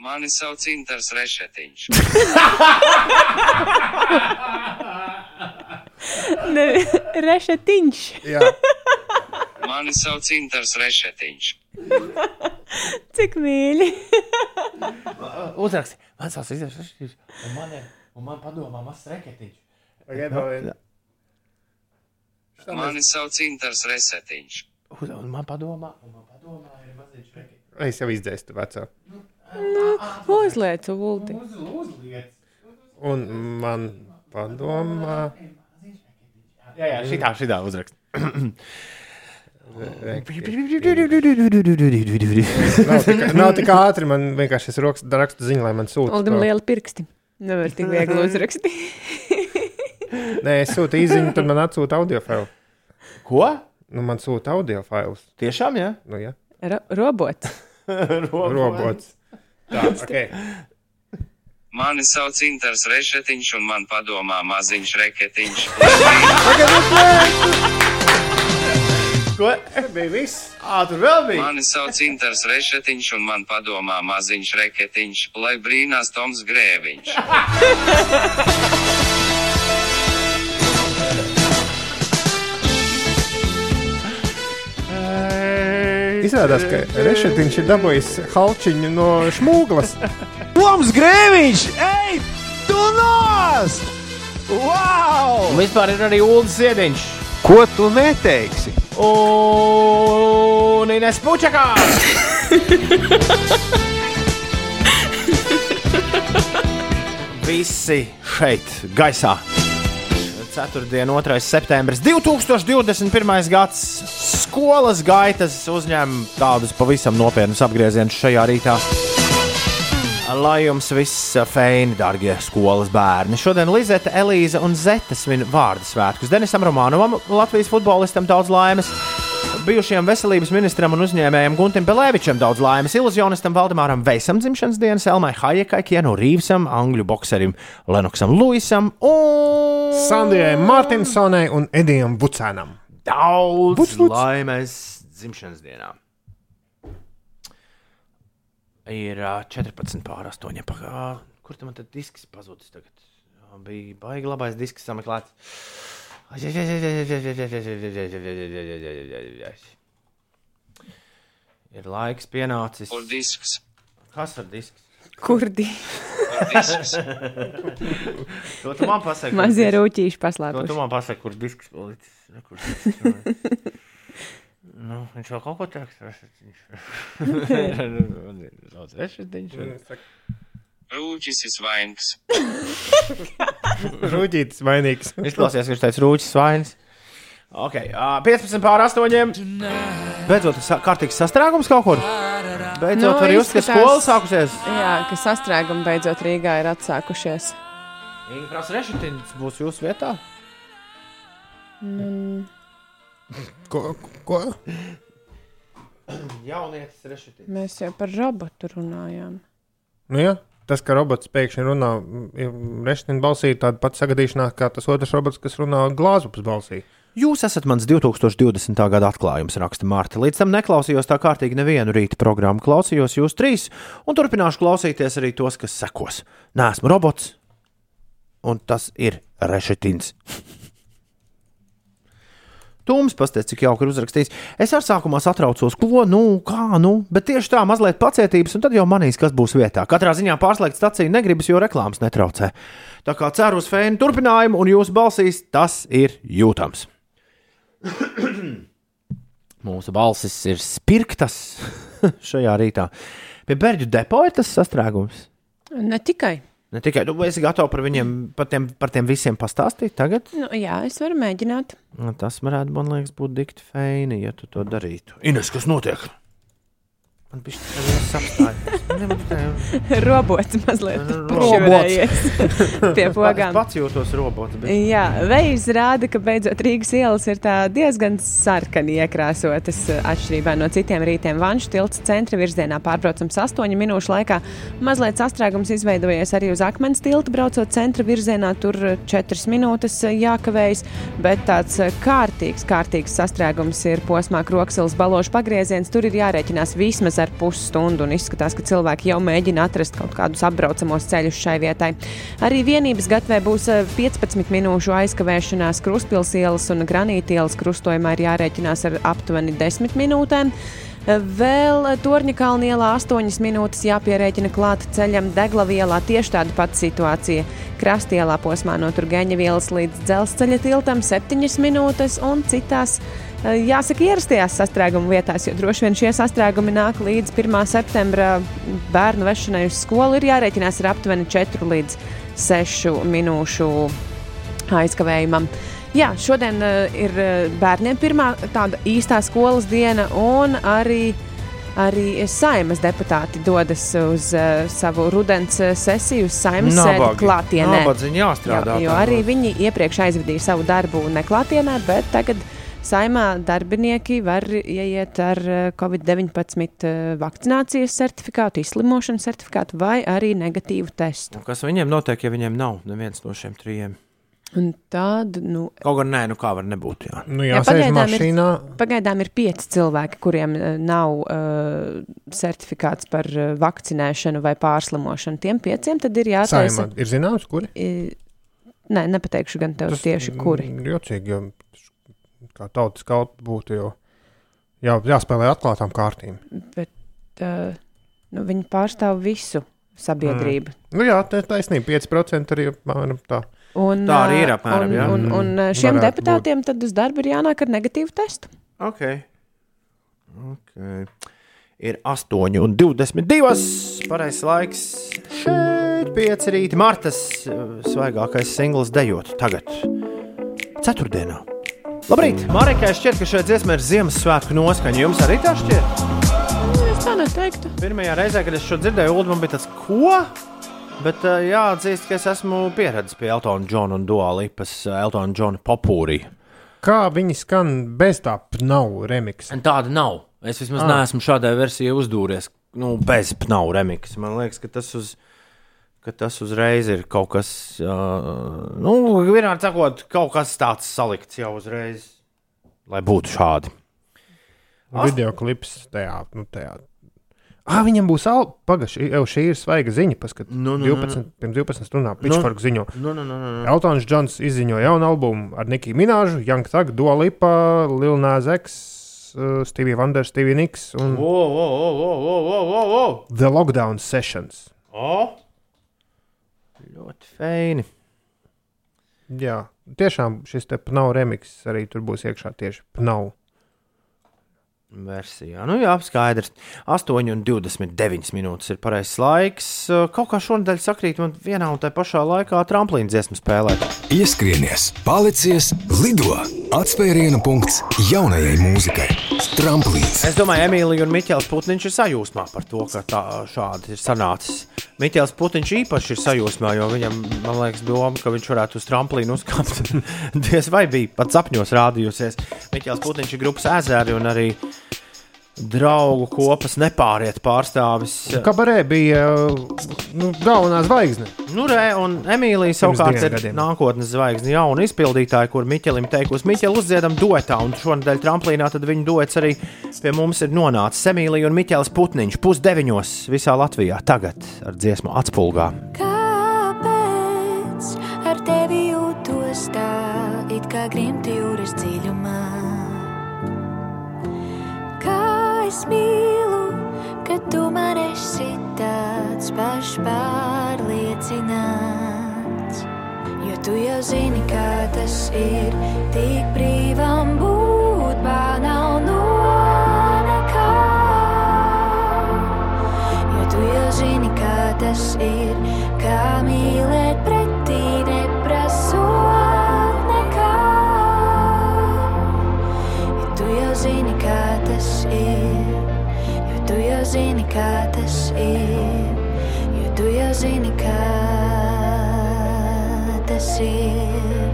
Mani sauc Inters Rešetiņš. Ne, rešetiņš. Jā. Mani sauc Inters Rešetiņš. Cik mīļi. Uzraksti. Man Izraels Rešetīns. Un man, ir, un man padomā mazs reketiņš. Mani sauc Inters Rešetiņš. Un un man padomā, un man padomā ir maziņš reketiņš. Es jau izdzēstu veco. Uzliec ulti. Un man padomā. Jā, jā, šitā, šitā uzrakst. Nav tik, nav tik ātri, man vienkārši es rokas, rakstu ziņu, lai man sūta. Uldim to. liela pirksti. Nevar tik viegli uzrakstīt. Nē, es sūtu īziņu, tad man atsūta audio failu. Ko? Nu, man sūta audio failus. Tiešām, jā? Nu, jā. Ro robots. Robots. Tā, ok. Mani sauc Inters Rešetiņš un man padomā maziņš reketiņš. Ko? Bija viss? Ā, tur vēl bija. Mani sauc Inters Rešetiņš un man padomā maziņš reketiņš, lai brīnās Toms Grēviņš. Izrādās, ka Rešetiņš ir dabūjis halčiņu no šmūglas. Toms Grēviņš! Ej, tu nost! Wow! Un vispār ir arī Ulas Ziediņš. Ko tu neteiksi? Un Ines Pučakā. Visi šeit, gaisā. Ceturtdiena, 2. septembris, 2021. gads. Skolas gaitas uzņem tādus pavisam nopietnus apgriezienus šajā rītā. Lai jums viss feini, darbie skolas bērni. Šodien Lizete, Elīze un Zete svin vārdu svētkus. Denisam Romanovam, Latvijas futbolistam, daudz laimes. Bijušajam veselības ministram un uzņēmējam Guntim Pelēvičam daudz laimes, iluzionistam Valdemāram Veisam dzimšanas dienas, Elmai Hajekai, Kienu Rīvsam, Angļu bokserim Lenoksam Luisam un Sandijai Martinsonai un Edijam Vucēnam. daudz vuc. laimes dzimšanas dienā. Ir ā, 14 pār 8. Pagā, kur tam tad disks pazudis tagad? Jā, Bija baigi labais disks sameklēts. Ir laiks pienācis. Kur disks? Kas ar disks? Kurdi? disks? To tu man pasaki. Mazie kur disks- rūtīši To tu man pasaki, kur disks palicis. Kur disks. Nu, viņš jau kaut ko teiks. Daudz rešetiņš. Rūķis ir svainīgs. Rūģītis vainīgs. Izklausījās, ka viņš teica rūķis vainas. Okay, uh, 15 pār 8. Beidzot, sa kārtīgs sastrēgums kaut kur. Beidzot, Nu, var just, ka skola sākusies. Jā, ka sastrēgumi beidzot Rīgā ir atsākušies. Inga prasa rešetiņš būs jūsu vietā. Mm, Ko? ko? Jaunietis rešetiņš. mēs jau par robotu runājām. Nu, jā. Tas, ka robots pēkšņi runā rešetiņa balsī, tāda pati sagadīšanās kā tas otrs robots, kas runā glāzupas balsī. Jūs esat mans 2020. gada atklājums, raksta Mārta. Līdz tam neklausījos tā kārtīgi nevienu rīta programmu, klausījos jūs trīs, un turpināšu klausīties arī tos, kas sekos. Nē, esmu robots, un tas ir rešetins. Tums pastāst, cik jauki ir uzrakstījis. Es ar sākumā satraucos, ko, nu, kā, nu, bet tieši tā, mazliet pacietības, un tad jau manīs, kas būs vietā. Katrā ziņā pārslēgt staciju negribas, jo reklāmas netraucē. Tā kā ceru uz fēnu turpinājumu, un jūsu balsīs tas ir jūtams. Mūsu balsis ir spirktas šajā rītā. Pie bērnu depo ir tas sastrēgums. Ne tikai. Ne tikai tu esi gatavs par viņiem, par tiem, par tiem visiem pastāstīt tagad. Nu, jā, es varu mēģināt. Nu, Tas varētu, man liekas, būt dikti feini, ja tu to darītu. Ines, kas notiek? Man bija šis apstākļus. Robots mazliet Robots. pie pogām. pats jūtos robots. Bet... Jā, veids rāda, ka beidzot Rīgas ielas ir diezgan sarkani iekrāsotas. eh, Atšķirībā no citiem rītiem Vanšu tilts centra virzienā pārbraucams 8 minūšu laikā. Mazliet sastrēgums izveidojies arī uz akmens tilta, braucot centra virzienā. Tur 4 minūtes eh, jākavējas, bet tāds eh, kārtīgs, kārtīgs sastrēgums ir posmā Kroksilas balošu pagrieziens. Tur ir jārēķinās vismaz ar pusstundu un izskatās, ka cilvēki jau mēģina atrast kaut kādus apbraucamos ceļus šai vietai. Arī vienības gatavē būs eh, 15 minūšu aizkavēšanās Kruspils ielas un Granīta ielas krustojumā ir jārēķinās ar aptuveni 10 minūtēm. Eh, Vēl Torņa kalna ielā 8 minūtes jāpierēķina klāt ceļam Deglavielā. Tieši tāda pati situācija. Krastielā posmā no Turgeņa vielas līdz dzelzceļa tiltam 7 minūtes un citās. Eh, Jāsaka, ierastajās sastrēguma vietās, jo droši vien šie sastrēgumi nāk līdz 1. septembra bērnu vešanai uz skolu. Ir jārēķinās ar aptuveni 4 līdz 6 minūšu aizkavējumam. Jā, šodien uh, ir uh, bērniem pirmā tāda īstā skolas diena, un arī, arī saimas deputāti dodas uz uh, savu rudens sesiju, uz saimas sēdi klātienē. Nabadziņi jāstrādā Jo, jo arī viņi iepriekš aizvadīja savu darbu neklātienē, bet tagad saimā darbinieki var ieiet ar uh, Covid-19 uh, vakcinācijas certifikātu, izslimošanas certifikātu vai arī negatīvu testu. Un Kas viņiem notiek, ja viņiem nav neviens no šiem trijiem? Un tad, nu, Kaut gan nē, nu kā var nebūt. Jā. Nu, jā, sēž mašīnā. ir, pagaidām ir pieci cilvēki, kuriem uh, nav uh, certifikāts par vakcinēšanu vai pārslimošanu. Tiem pieciem tad ir. Saimā ir zināms, kuri? I- Nē, nepateikšu gan tev tieši kuri. Jocīgi, jo kā tautas kaut būtu jau jā, jāspēlē atklātām kārtīm. Bet uh, nu, viņi pārstāv visu sabiedrību. Nu jā, tā ir taisnība. 5% arī apmēram tā. Un, Tā arī ir apmēram, un, jā. un, un ā, šiem Varētu deputātiem tad uz darbu ir jānāk ar negatīvu testu. Ok. okay. Ir 8 un 22. Pareizais laiks. Šeit pieci rīti. Martas svaigākais singls dejot tagad. Ceturtdienā. Labrīt! Marikai šķiet, ka šeit dziesmē ir Ziemassvētku noskaņa. Jums arī tā šķiet? Es tā neteiktu. Pirmajā reizē, kad es šo dzirdēju, Ulu, man bija tas, ko? Bet uh, jāatzīst, ka es esmu pieredzējis pie Eltona Džona un Dualipas Eltona Džona popūrī. Kā viņi skan bez tā pnau remix? Tāda nav. Es vismaz Ah. neesmu šādai versijai uzdūries. Nu, bez pnau remix. Man liekas, ka tas, uz, ka tas uzreiz ir kaut kas, uh, nu, vienādi sakot, kaut kas tāds salikts jau uzreiz, lai būtu šādi. Video klips tajā. Nu, tajā. Ah, viņam būs alba. Pagaidzi, jau šī ir svaiga ziņa. Paskat, Nu, nu, nu, 12, pirms 12 stundām Nu. Pitchfork ziņo. Nu, nu, nu, nu, nu. Eltons Džons izziņoja jaunu albumu ar Nikiju Minēžu, Young Thug, Dua Lipa, Lil Nas X, uh, Stevie Wonder, Stevie Nicks un O, o, o, o, o, o, o, o. The Lockdown Sessions. o. Ļoti feini. Jā, tiešām šis te pnau remix arī tur būs iekšā tieši pnau. Versijā. Nu, jā, skaidrs. 8,29 minūtes ir pareizais laiks. Kaut kā šonadēļ sakrīt man vienā un tajā pašā laikā tramplīna dziesmu spēlēt. Ieskrienies, palicies, lido! Atspēriena punkts jaunajai mūzikai. Tramplīns. Es domāju, Emīlija un Miķels Putniņš ir sajūsmā par to, ka tā šādi ir sanācis. Miķels Putniņš īpaši ir sajūsmā, jo viņam, man liekas, doma, ka viņš varētu uz tramplīnu uzkāpt. Diez vai bija pat sapņos rādījusies. Miķels Putniņš ir grupas ezeri un arī draugu kopas nepāriet pārstāvis. Kabarē bija nu, galvenā zvaigzne. Nu, re, un Emīlija savukārt ir gadiem. nākotnes zvaigzne, jauna izpildītāja, kur Miķelim teikusi, Miķeli uzdziedam duetā, un šonadēļ tramplīnā tad viņu duets arī pie mums ir nonācis. Emīlija un Miķels Putniņš pusdeviņos visā Latvijā tagad ar dziesmu atspulgā. Kāpēc ar tevi jūtos tā, it kā grimti es mīlu, ka tu man esi tāds pašpārliecināts. Jo tu jau zini, kā tas ir, tik brīvam būt, nav no nekā. Jo tu jau zini, kā tas ir, kā mīlēt zini, kā tas ir, jo tu jau zini, kā tas ir.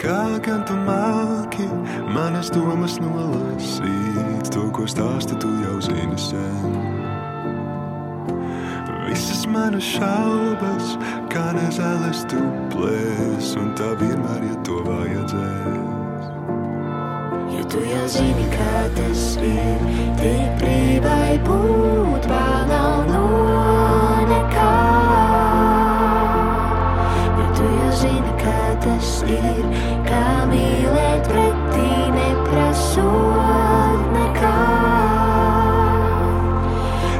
Kā gan tu māki manas domas nolasīt, to, ko stāsta tu jau zini sen. Visas manas šaubas, kā nezēles tu plēs, un tā vienmēr, ja to vajadzēs. Jo tu jau zini, kā tas ir, tik brīvai būt, nav no nekā. Jo tu jau zini, kā tas ir, kā mīlēt pretī neprasot nekā.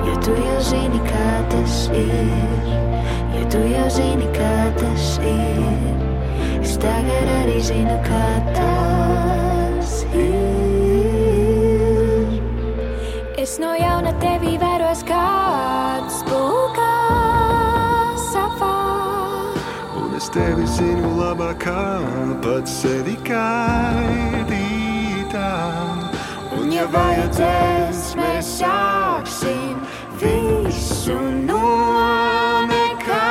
Jo tu jau zini, kā tas ir, jo tu jau zini, kā tas ir. Es tagad arī zinu, kā tas ir. Es no jauna tevi vēros kāds pūkās savā. Un es tevi zinu labākā, pats sevi gaidītā. Un ja vajadzēs, mēs sāksim visu no nekā.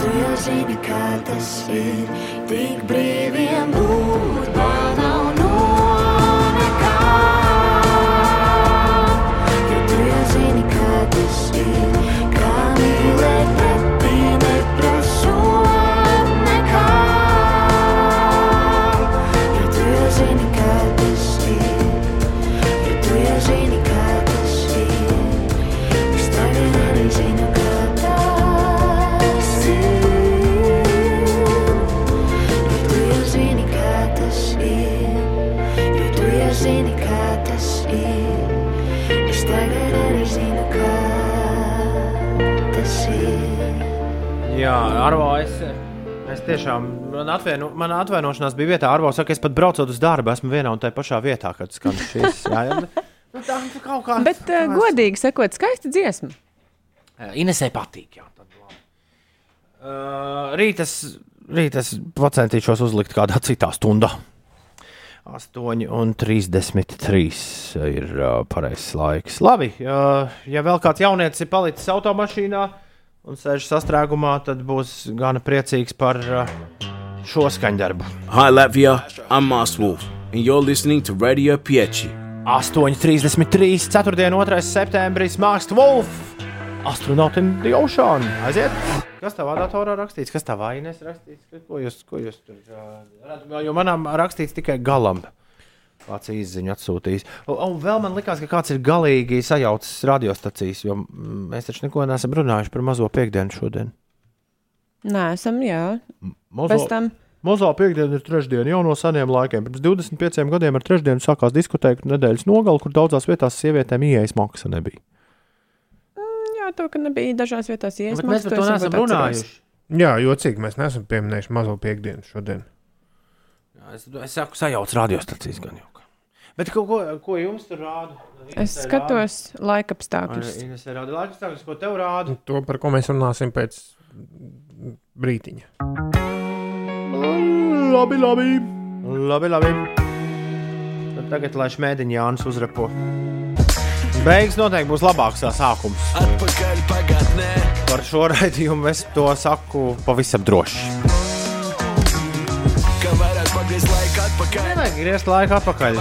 Tu jau zini, kā tas ir, tik brīviem būt, Jā, Arvo, es, es tiešām, man, atvieno, man atvainošanās bija vietā. Arvo saka, es pat braucot uz darbu, esmu vienā un tajā pašā vietā, kad skan šis. Jā, jā, nu, tā nu, kaut kā. Bet, uh, godīgi sakot, skaista dziesma. Inesē patīk. Jā, tad, labi. uh, rīt es, rīt es pacentīšos uzlikt kādā citā stundā. 8,33 ir uh, pareizais laiks. Labi, uh, ja vēl kāds jaunietis ir palicis automašīnā un sēž sastrēgumā, tad būs gana priecīgs par uh, šo skaņdarbu. Hi, Latvia. I'm Moss Wolf, and you're listening to Radio Pieci. 8,33, 4. un 2. septembris, Mākslinieks Wolf, Astronaut in the Ocean. Aiziet! Kas tavā datorā rakstīts? Kas tavā ainēs rakstīts? Ko jūs, ko jūs tur redzat? Jo manām rakstīts tikai galam. Kāds izziņu atsūtījis. Un, un vēl man likās, ka kāds ir galīgi sajaucis radiostacijas, jo mm, mēs taču neko neesam runājuši par mazo piekdienu šodien. Nē, esam, jā. Mazo, Pēc tam Mazā piekdiena ir trešdiena jau no seniem laikiem. Pirms 25 gadiem ar trešdienu sākās diskotēku nedēļas nogali, kur daudzās vietās sievietēm ieejas maksa nebija. jā, to, ka nebija dažās vietās Bet iesmācīts. mēs par to neesam runājuši. Jā, jocīgi, mēs neesam pieminējuši mazo piekdienu šodien. Jā, es, es saku, sajauc radiostacijas gan jau. Bet ko, ko, ko jums tur rāda? Es skatos laika apstākļus. Es rādu laikapstākļus, ko tev rāda. To, par ko mēs runāsim pēc brītiņa. Labi, labi. labi, labi. Tad tagad, lai šmēdiņš Jānis uzrepo. Beigas noteikti būs labāks sākums. Atpakaļ pagātnē. Par šo raidījumu es to saku pavisam droši. Kā varētu pagriezt laiku atpakaļ. Nevajag griezt laiku atpakaļ.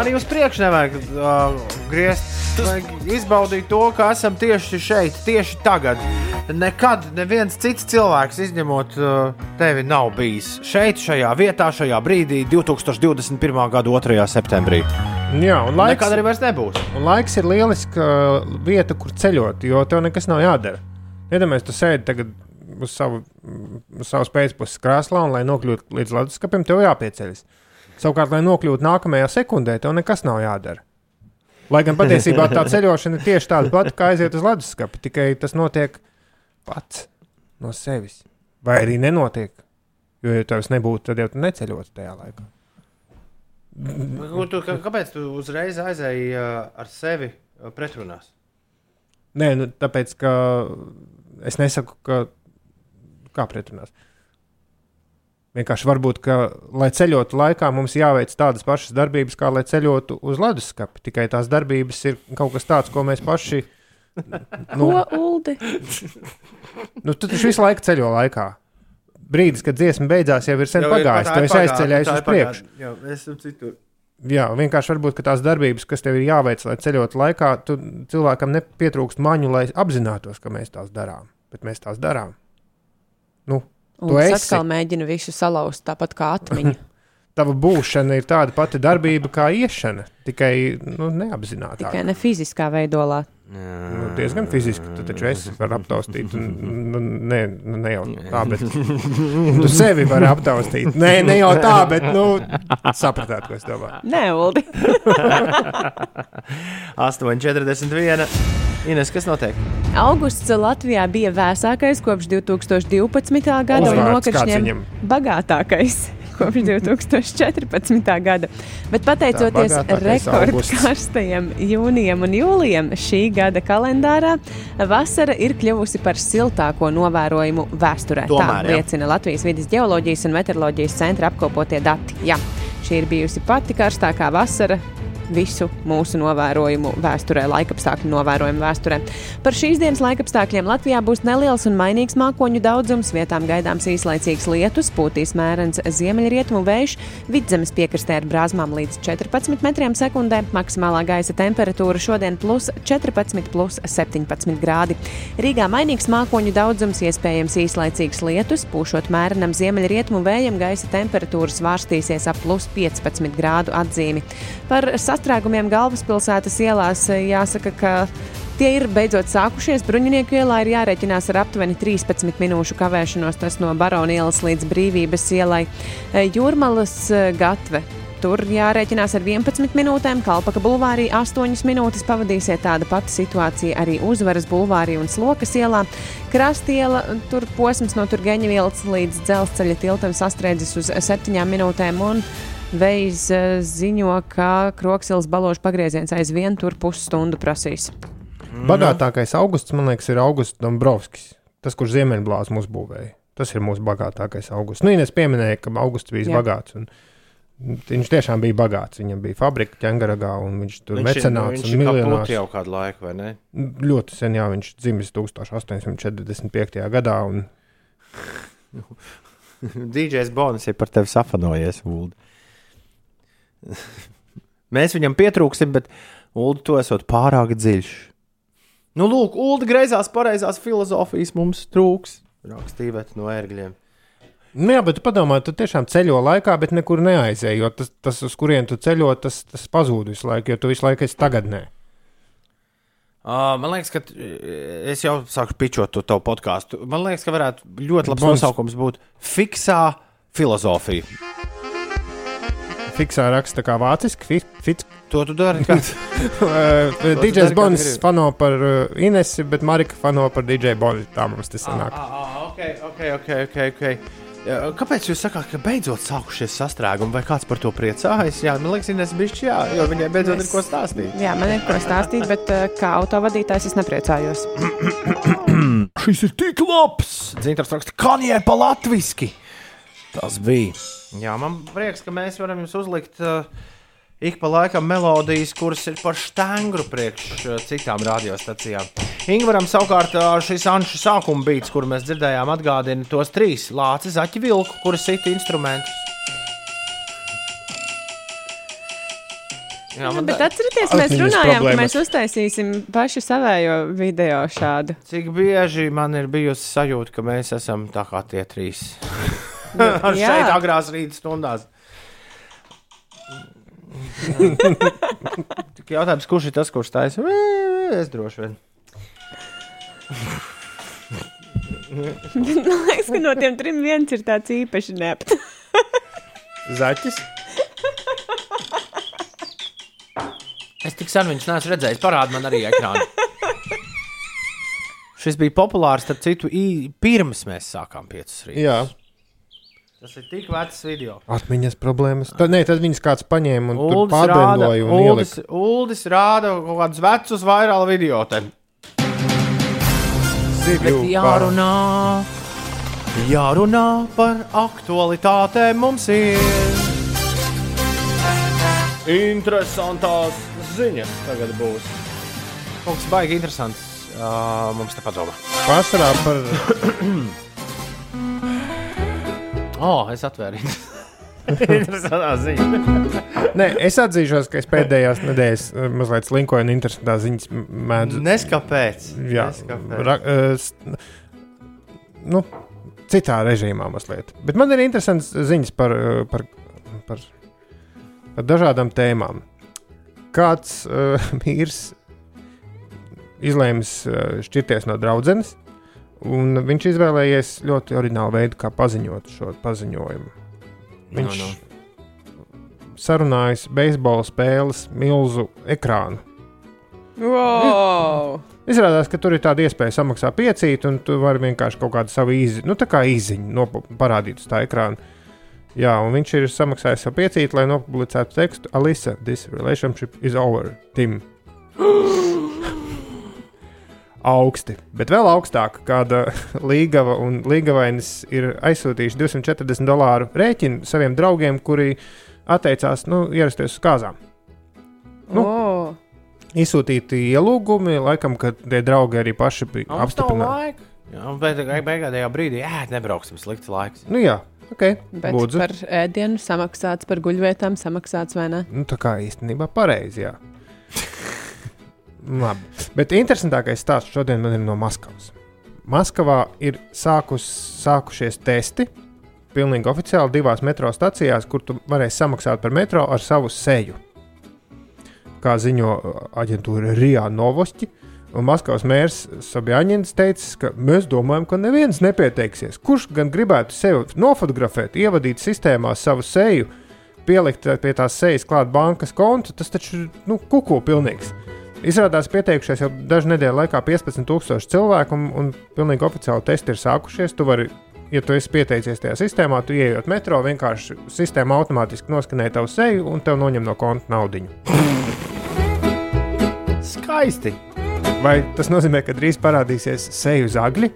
Arī uz priekšu nevajag uh, griezt. Vajag izbaudīt to, ka esam tieši šeit, tieši tagad. Nekad neviens cits cilvēks, izņemot uh, tevi, nav bijis šeit, šajā vietā, šajā brīdī, 2021. gada 2. septembrī. Jā, un laiks, Nekad arī vairs nebūs. un laiks ir lieliska vieta, kur ceļot, jo tev nekas nav jādara. Iedomājieties, tu sēdi tagad uz savu, uz savas pēcpusē krēslā, un, lai nokļūtu līdz leduskapim, tev jāpieceļas. Savukārt, lai nokļūtu nākamajā sekundē, tev nekas nav jādara. Lai gan patiesībā tā ceļošana ir tieši tāda pati, kā aiziet uz leduskapa, tikai tas notiek pats no sevis. Vai arī nenotiek. Jo, ja tev nebūtu, tad jau tu neceļotu tajā laikā. Nu, tu, kā- kāpēc tu uzreiz aizēji ar sevi pretrunās? Nē, nu, tāpēc, ka es nesaku, ka kā pretrunās. Vienkārši varbūt, ka, lai ceļotu laikā, mums jāveic tādas pašas darbības, kā lai ceļotu uz leduskapa. Tikai tās darbības ir kaut kas tāds, ko mēs paši. Nu. Ko, Uldi? Nu, tu taču visu laiku ceļo laikā. Brīdis, kad dziesma beidzās, jau ir sen Jau ir pagājis. tā Tu ir esi aizceļējis uz ir priekšu. Jā, es esmu citur. Jā, vienkārši varbūt ka tās darbības, kas tev ir jāveic, lai ceļotu laikā, tu cilvēkam nepietrūkst maņu, lai apzinātos, ka mēs tās darām. Bet mēs tās darām. Nu, tu Un es atkal mēģinu visu salauzt, tāpat kā atmiņu. Tava būšana ir tāda pati darbība kā iešana, tikai nu, neapzināti. Tikai ne fiziskā veidolā. Nu, diezgan fiziski. Tu taču esi var aptaustīt. un, Nu, ne, nu, ne jau tā, bet tu sevi vari aptaustīt. Nē, ne jau tā, bet nu, sapratāt, ko es domāju. Nē, Uldi. 8,41. Ines, kas notiek? Augusts Latvijā bija vēsākais kopš 2012. gada un Uzvārds nokačņiem viņam? bagātākais. Kopš 2014. gada. Bet pateicoties rekordkarstajiem jūnijam un jūlijam, šī gada kalendārā vasara ir kļuvusi par siltāko novērojumu vēsturē. Tomēr, Tā liecina Latvijas vidas geoloģijas un meteoroloģijas centra apkopotie dati. Jā, šī ir bijusi pati karstākā vasara visu mūsu novērojumu vēsturē, laikapstākļu novērojumu vēsturē. Par šīs dienas laikapstākļiem Latvijā būs neliels un mainīgs mākoņu daudzums, vietām gaidāms īslaicīgs lietus, pūtīs mērens ziemeļrietumu vējš, vidzemes piekrastē ar brāzmām līdz 14 metriem sekundē, maksimālā gaisa temperatūra šodien plus 14, plus 17 grādi. Rīgā mainīgs mākoņu daudzums, iespējams īslaicīgs lietus, pūšot mērenam ziemeļrietumu vējam, gaisa temperatūra svārstīsies ap plus 15 grādu atzīmi. Par sastrēgumiem galvaspilsētas ielās eh, jāsaka, ka Tie ir beidzot sākušies. Bruņinieku ielā ir jārēķinās ar aptuveni 13 minūšu kavēšanos, tas no Barona ielas līdz Brīvības ielai. E, Jūrmalas e, gatve. Tur jārēķinās ar 11 minūtēm, Kalpaka bulvārī 8 minūtes pavadīsiet tāda pati situācija arī Uzvaras bulvārī un Slokas ielā. Krastiela, tur posms no Turgeņa ielas līdz dzelzceļa tiltam sastrēdzis uz 7 minūtēm. un Veids e, ziņo, ka Kroksils balošu pagrieziens aizvien tur pusstundu prasīs. Bagātākais augusts, man liekas, ir Augusts Dombrovskis. Tas, kurš Ziemeļblāzs mums būvēja. Tas ir mūsu bagātākais augusts. Nu, Ines pieminēja, ka augusts bija bagāts. Un viņš tiešām bija bagāts. Viņam bija fabrika ķēngaragā, un viņš tur ir- mecenāts viņš kaput miljonārs. jau kādu laiku, vai ne? Ļoti sen, jā, viņš dzimis 1845. gadā. Un... DJs Bonis ir par tevi sapanojies, Ulu. Mēs viņam pietrūksim, bet Ulu, tu esot pārāk dziļš. Nu, lūk, Ulu, greizās, pareizās filozofijas mums trūks. Rakstīja no ērgļiem. Nu, jā, bet tu padomā, tu tiešām ceļo laikā, bet nekur neaizēji. Jo tas, tas uz kurien tu ceļo, tas, tas pazūd visu laiku, jo tu visu laiku esi tagadnē. Uh, man liekas, ka es jau sāku pičot to tavu podkāstu. Man liekas, ka varētu ļoti labs Bons. nosaukums būt Fiksā filozofija. Fiksā raksta kā vāciski. Fi, fit, to tu dari. Kā... DJs kā Bonis fano par uh, Inesi, bet Marika fano par DJ Boni. Tā mums tas sanāk. Ah, ah, ok, ok, ok. okay, okay. Jā, Kāpēc jūs sakāt, ka beidzot sākušies sastrēgumi, vai kāds par to priecājas? Jā, man liekas, Ines bišķi, jā, jo viņai beidzot ir ko stāstīt. Jā, man ir ko stāstīt, bet uh, kā autovadītājs es nepriecājos. Šis ir tik labs! Dzintars raksta, kanjē pa latviski! Tas bija. Jā, man prieks, ka mēs varam jums uzlikt uh, ik pa laikam melodijas, kuras ir par štangru priekš uh, citām radiostacijām. Ingūram savukārt uh, šis anšu sākuma beats, kuru mēs dzirdējām, atgādina tos trīs lācis, aķi vilku, kuras sita instrumentus. Jā, man bet da- atcerieties, mēs runājām, ka problēmas. mēs uztaisīsim pašu savējo video šādu. Cik bieži man ir bijusi sajūta, ka mēs esam tā kā tie trīs. Jā. Šeit agrās rīta stundās. Tik jautājums, kurš ir tas, kurš taisa? Es droši vien. Man liekas, ka no tiem trim viens ir tāds īpaši nept. Zaķis? Es tik sen viņus neesmu redzējis. Parādi man arī ekrānu. Šis bija populārs, starp citu, pirms mēs sākām piecus rītus. Jā. Tas ir tik vecs video. Atmiņas problēmas. Tad, nē, tad viņas kāds paņēma un pārdendoja Uldis. Uldis rāda kaut kādus vecus vairālu video. Te. Bet jārunā, jārunā par aktualitātēm mums ir. Interesantās ziņas tagad būs. Kaut kas baigi interesants uh, mums te padomā. Pārsvarā par Oh, es atvēru. Interesantā ziņa. Nē, es atzīšos, ka es pēdējās nedēļas eh, mazliet slinkoju un interesantā ziņas mēdzu. Neskapēc. Jā, Neskapēc. ra, s- nu, citā režīmā mazliet. Bet man ir interesants ziņas par, eh, par, par, par dažādām tēmām. Kāds uh, vīrs izlēms uh, šķirties no draudzenes, un viņš izvēlējies ļoti oriģinālu veidu, kā paziņot šo paziņojumu. Viņš No, sarunājas beisbola spēles milzu ekrānu. Wow! Izrādās, ka tur ir tāda iespēja samaksāt piecīt, un tu vari vienkārši kaut kādu savu īziņu, nu, tā kā īziņu parādīt uz tā ekrāna. Jā, un viņš ir samaksājis savu piecīt, lai nopublicētu tekstu Alisa, this relationship is over, Tim. Augsti, bet vēl augstāk, kāda līgava un līgavainis ir aizsūtījuši 240 dolāru rēķinu saviem draugiem, kuri atteicās nu, ierasties uz kāzām. Nu, Oh. izsūtīti ielūgumi, laikam, kad tie draugi arī paši bija apstiprināti. Jā, bet beigās brīdī, jā, nebrauksim, slikts laiks. Nu, jā, ok. Bet Lūdzu. par ēdienu samaksāts, par guļvietām samaksāts vai ne? Nu, tā kā īstenībā pareizi. Labi. Bet interesantākais stāsts šodien man ir no Maskavas. Maskavā ir sākus, sākušies testi. Pilnīgi oficiāli divās metro stacijās, kur tu varēsi samaksāt par metro ar savu seju. Kā ziņo uh, aģentūra Rijā Novosti. Maskavas mērs Sabjaņins teica, ka mēs domājam, ka neviens nepieteiksies. Kurš gan gribētu sevi nofotografēt, ievadīt sistēmā savu seju, pielikt pie tās sejas klāt bankas kontu, tas taču ir nu, kuku pilnīgs. Izrādās, pieteikušies jau dažu nedēļu laikā 15,000 cilvēku, un, un pilnīgi oficiāli testi ir sākušies. Tu vari, ja tu esi pieteicies tajā sistēmā, tu ieejot metro, vienkārši sistēma automātiski noskanē tavu seju un tev noņem no konta naudu. Skaisti! Vai tas nozīmē, ka drīz parādīsies seju zagļi?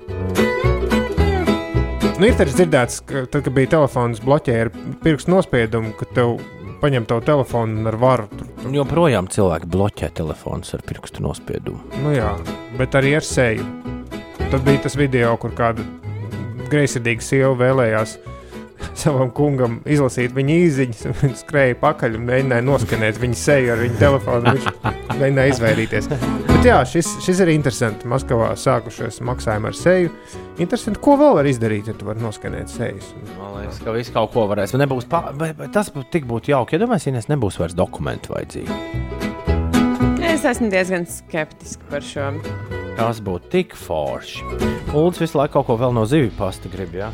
Nu, ir dzirdēts, ka tad, kad bija telefons bloķēta ar pirkstu nospiedumu, ka tev paņem tavu telefonu un ar varu. Tur, Un joprojām cilvēki bloķē telefonus ar pirkstu nospiedumu. nu, jā, bet arī ar seju. Tad bija tas video, kur kāda greizsirdīga sieva vēlējās savam kungam izlasīt viņa īsiņas, un viņš skrēja pakaļ un mēģināja noskanēt viņa seju ar viņa telefonu. Viņš mēģināja izvairīties. Bet jā, šis, šis ir interesanti. Maskavā sākušies maksājumi ar seju. Interesanti, ko vēl var izdarīt, ja tu vari noskanēt sejas. Man liekas, ka viss kaut ko varēs. Nebūs pa, tas būtu tik būtu jauki. Iedomājieties, ja nebūs vairs dokumentu vajadzīgi. Es esmu diezgan skeptiski par šo. Tas būtu tik forši. Lūdzu, visu laiku kaut ko vēl no zivju pasta grib. Ja?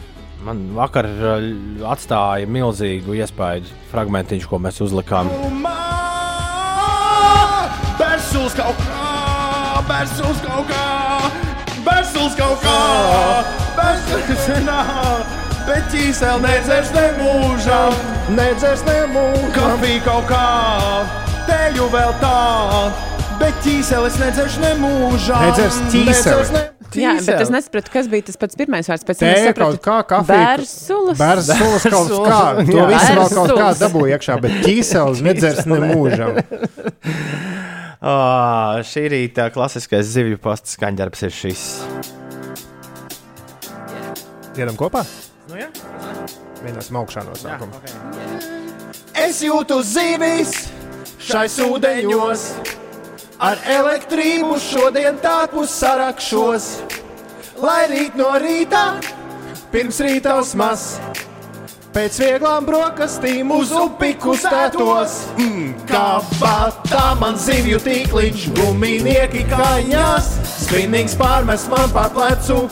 Man vakar uh, atstāja milzīgu iespēju fragmentiņš, ko mēs uzlikām. Bērsuls kaut kā, bērsuls kaut kā, bērsuls kaut kā, bērsuls senā, bet ķīsel nedzers nemūžam, nedzers nemūžam, kafiju kaut kā, teļu vēl tā, bet ķīseles nedzers nemūžam. Nedzers ķīseli. ne- Jā, bet es nesapratu, kas bija tas pats pirmais vārds. Pēc tam es sapratu, kaut kā kafija. Bērsulas. Bērsulas kaut kā. To visu vēl kaut kā dabūja iekšā, bet ķīseles nedzers nemūžam. Ah, šī rīta klasiskais zivju pasta skaņdarbs ir šis. Iedam kopā? Nu, jā. Mēģināsim augšā no sākuma. Es jūtu zivis šais ūdeņos, ar elektrību šodien tāpu sarakšos. Lai rīt no rīta, pirms rīta uzmas, pēc vieglām brokastīm uz upi kustētos. Mm, kā batā man zivju tīkliņš, guminieki kājās, spinnings pārmes man pa plecu.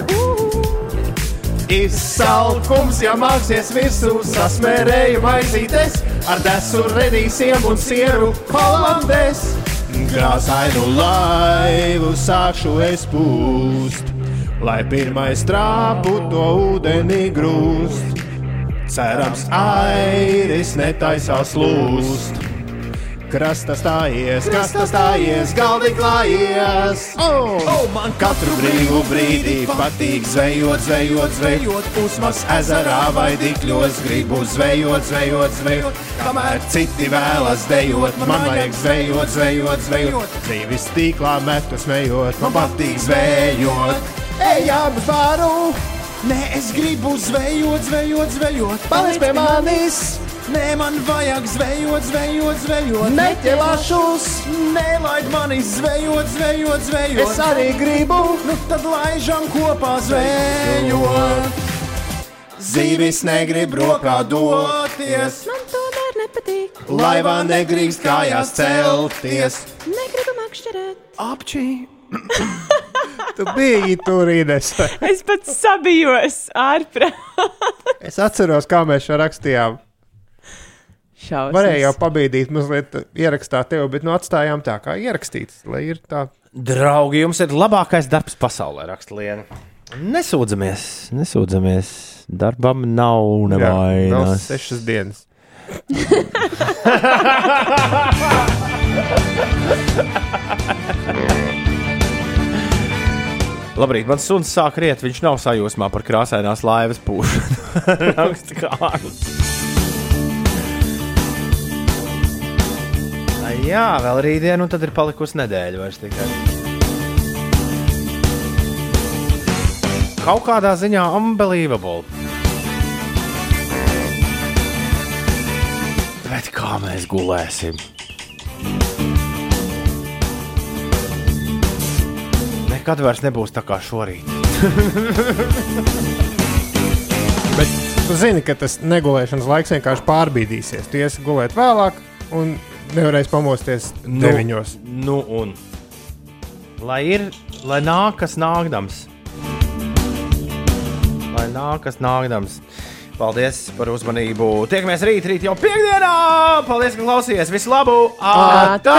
Izsalkums, ja māksies virsū, sasmērēju maizītes ar desu redīsiem un sieru holandēs. Krāsainu laivu sākšu es pūst, lai pirmais trāpu to ūdenī grūst. Cerams, airis netaisās lūst. Krasta stājies, krasta stājies, galdi klājies. Oh! Oh, man katru brīvu brīdi patīk zvejot, zvejot, zvejot. Pusmas ezerā vai dikļos gribu zvejot, zvejot, zvejot. Kamēr citi vēlas dejot, man vajag zvejot, zvejot, zvejot. Dzīves tīklā metu smējot, man patīk zvejot. Ejam uz baru! Nē, es gribu zvejot, zvejot, zvejot. Paliec pie manis! Nē, man vajag zvejot, zvejot, zvejot. Neķelašos, nelaid mani zvejot, zvejot, zvejot. Es arī gribu, nu tad laižam kopā zvejot. Zīvis negrib rokā doties, Man tomēr nepatīk. laivā negrīkst kājās celties. Negribu makšķerēt. Apčī! tu biji tur, Ines. Es pats sabijos ārprāt. es atceros, kā mēs šo rakstījām. Šausmas. Varēja jau pabīdīt, mazliet ierakstīt tevi, bet nu atstājām tā, kā ierakstīts. Lai ir tā. Draugi, jums ir labākais darbs pasaulē, raksta Liena. Nesūdzamies, nesūdzamies. Darbam nav Jā, vēl nevainas. sešas dienas. Labrīt, mans suns sāk riet, viņš nav sajūsmā par krāsainās laivas pūšanu. Raksta Kārlis. Jā, vēl rītdien, un tad ir palikusi nedēļa vairs tikai. Kaut kādā ziņā unbelievable. Bet kā mēs gulēsim? Nekad vairs nebūs tā kā šorīt. Bet tu zini, ka tas negulēšanas laiks vienkārši pārbīdīsies. Tu iesi gulēt vēlāk, un nevarēsi pamosties deviņos. Nu, un lai ir, lai nāk, kas nākdams. Lai nāk, kas nākdams. Paldies par uzmanību. Tiekamies rīt, rīt jau piekdienā. Paldies, ka klausījāties. Visu labu! Atā!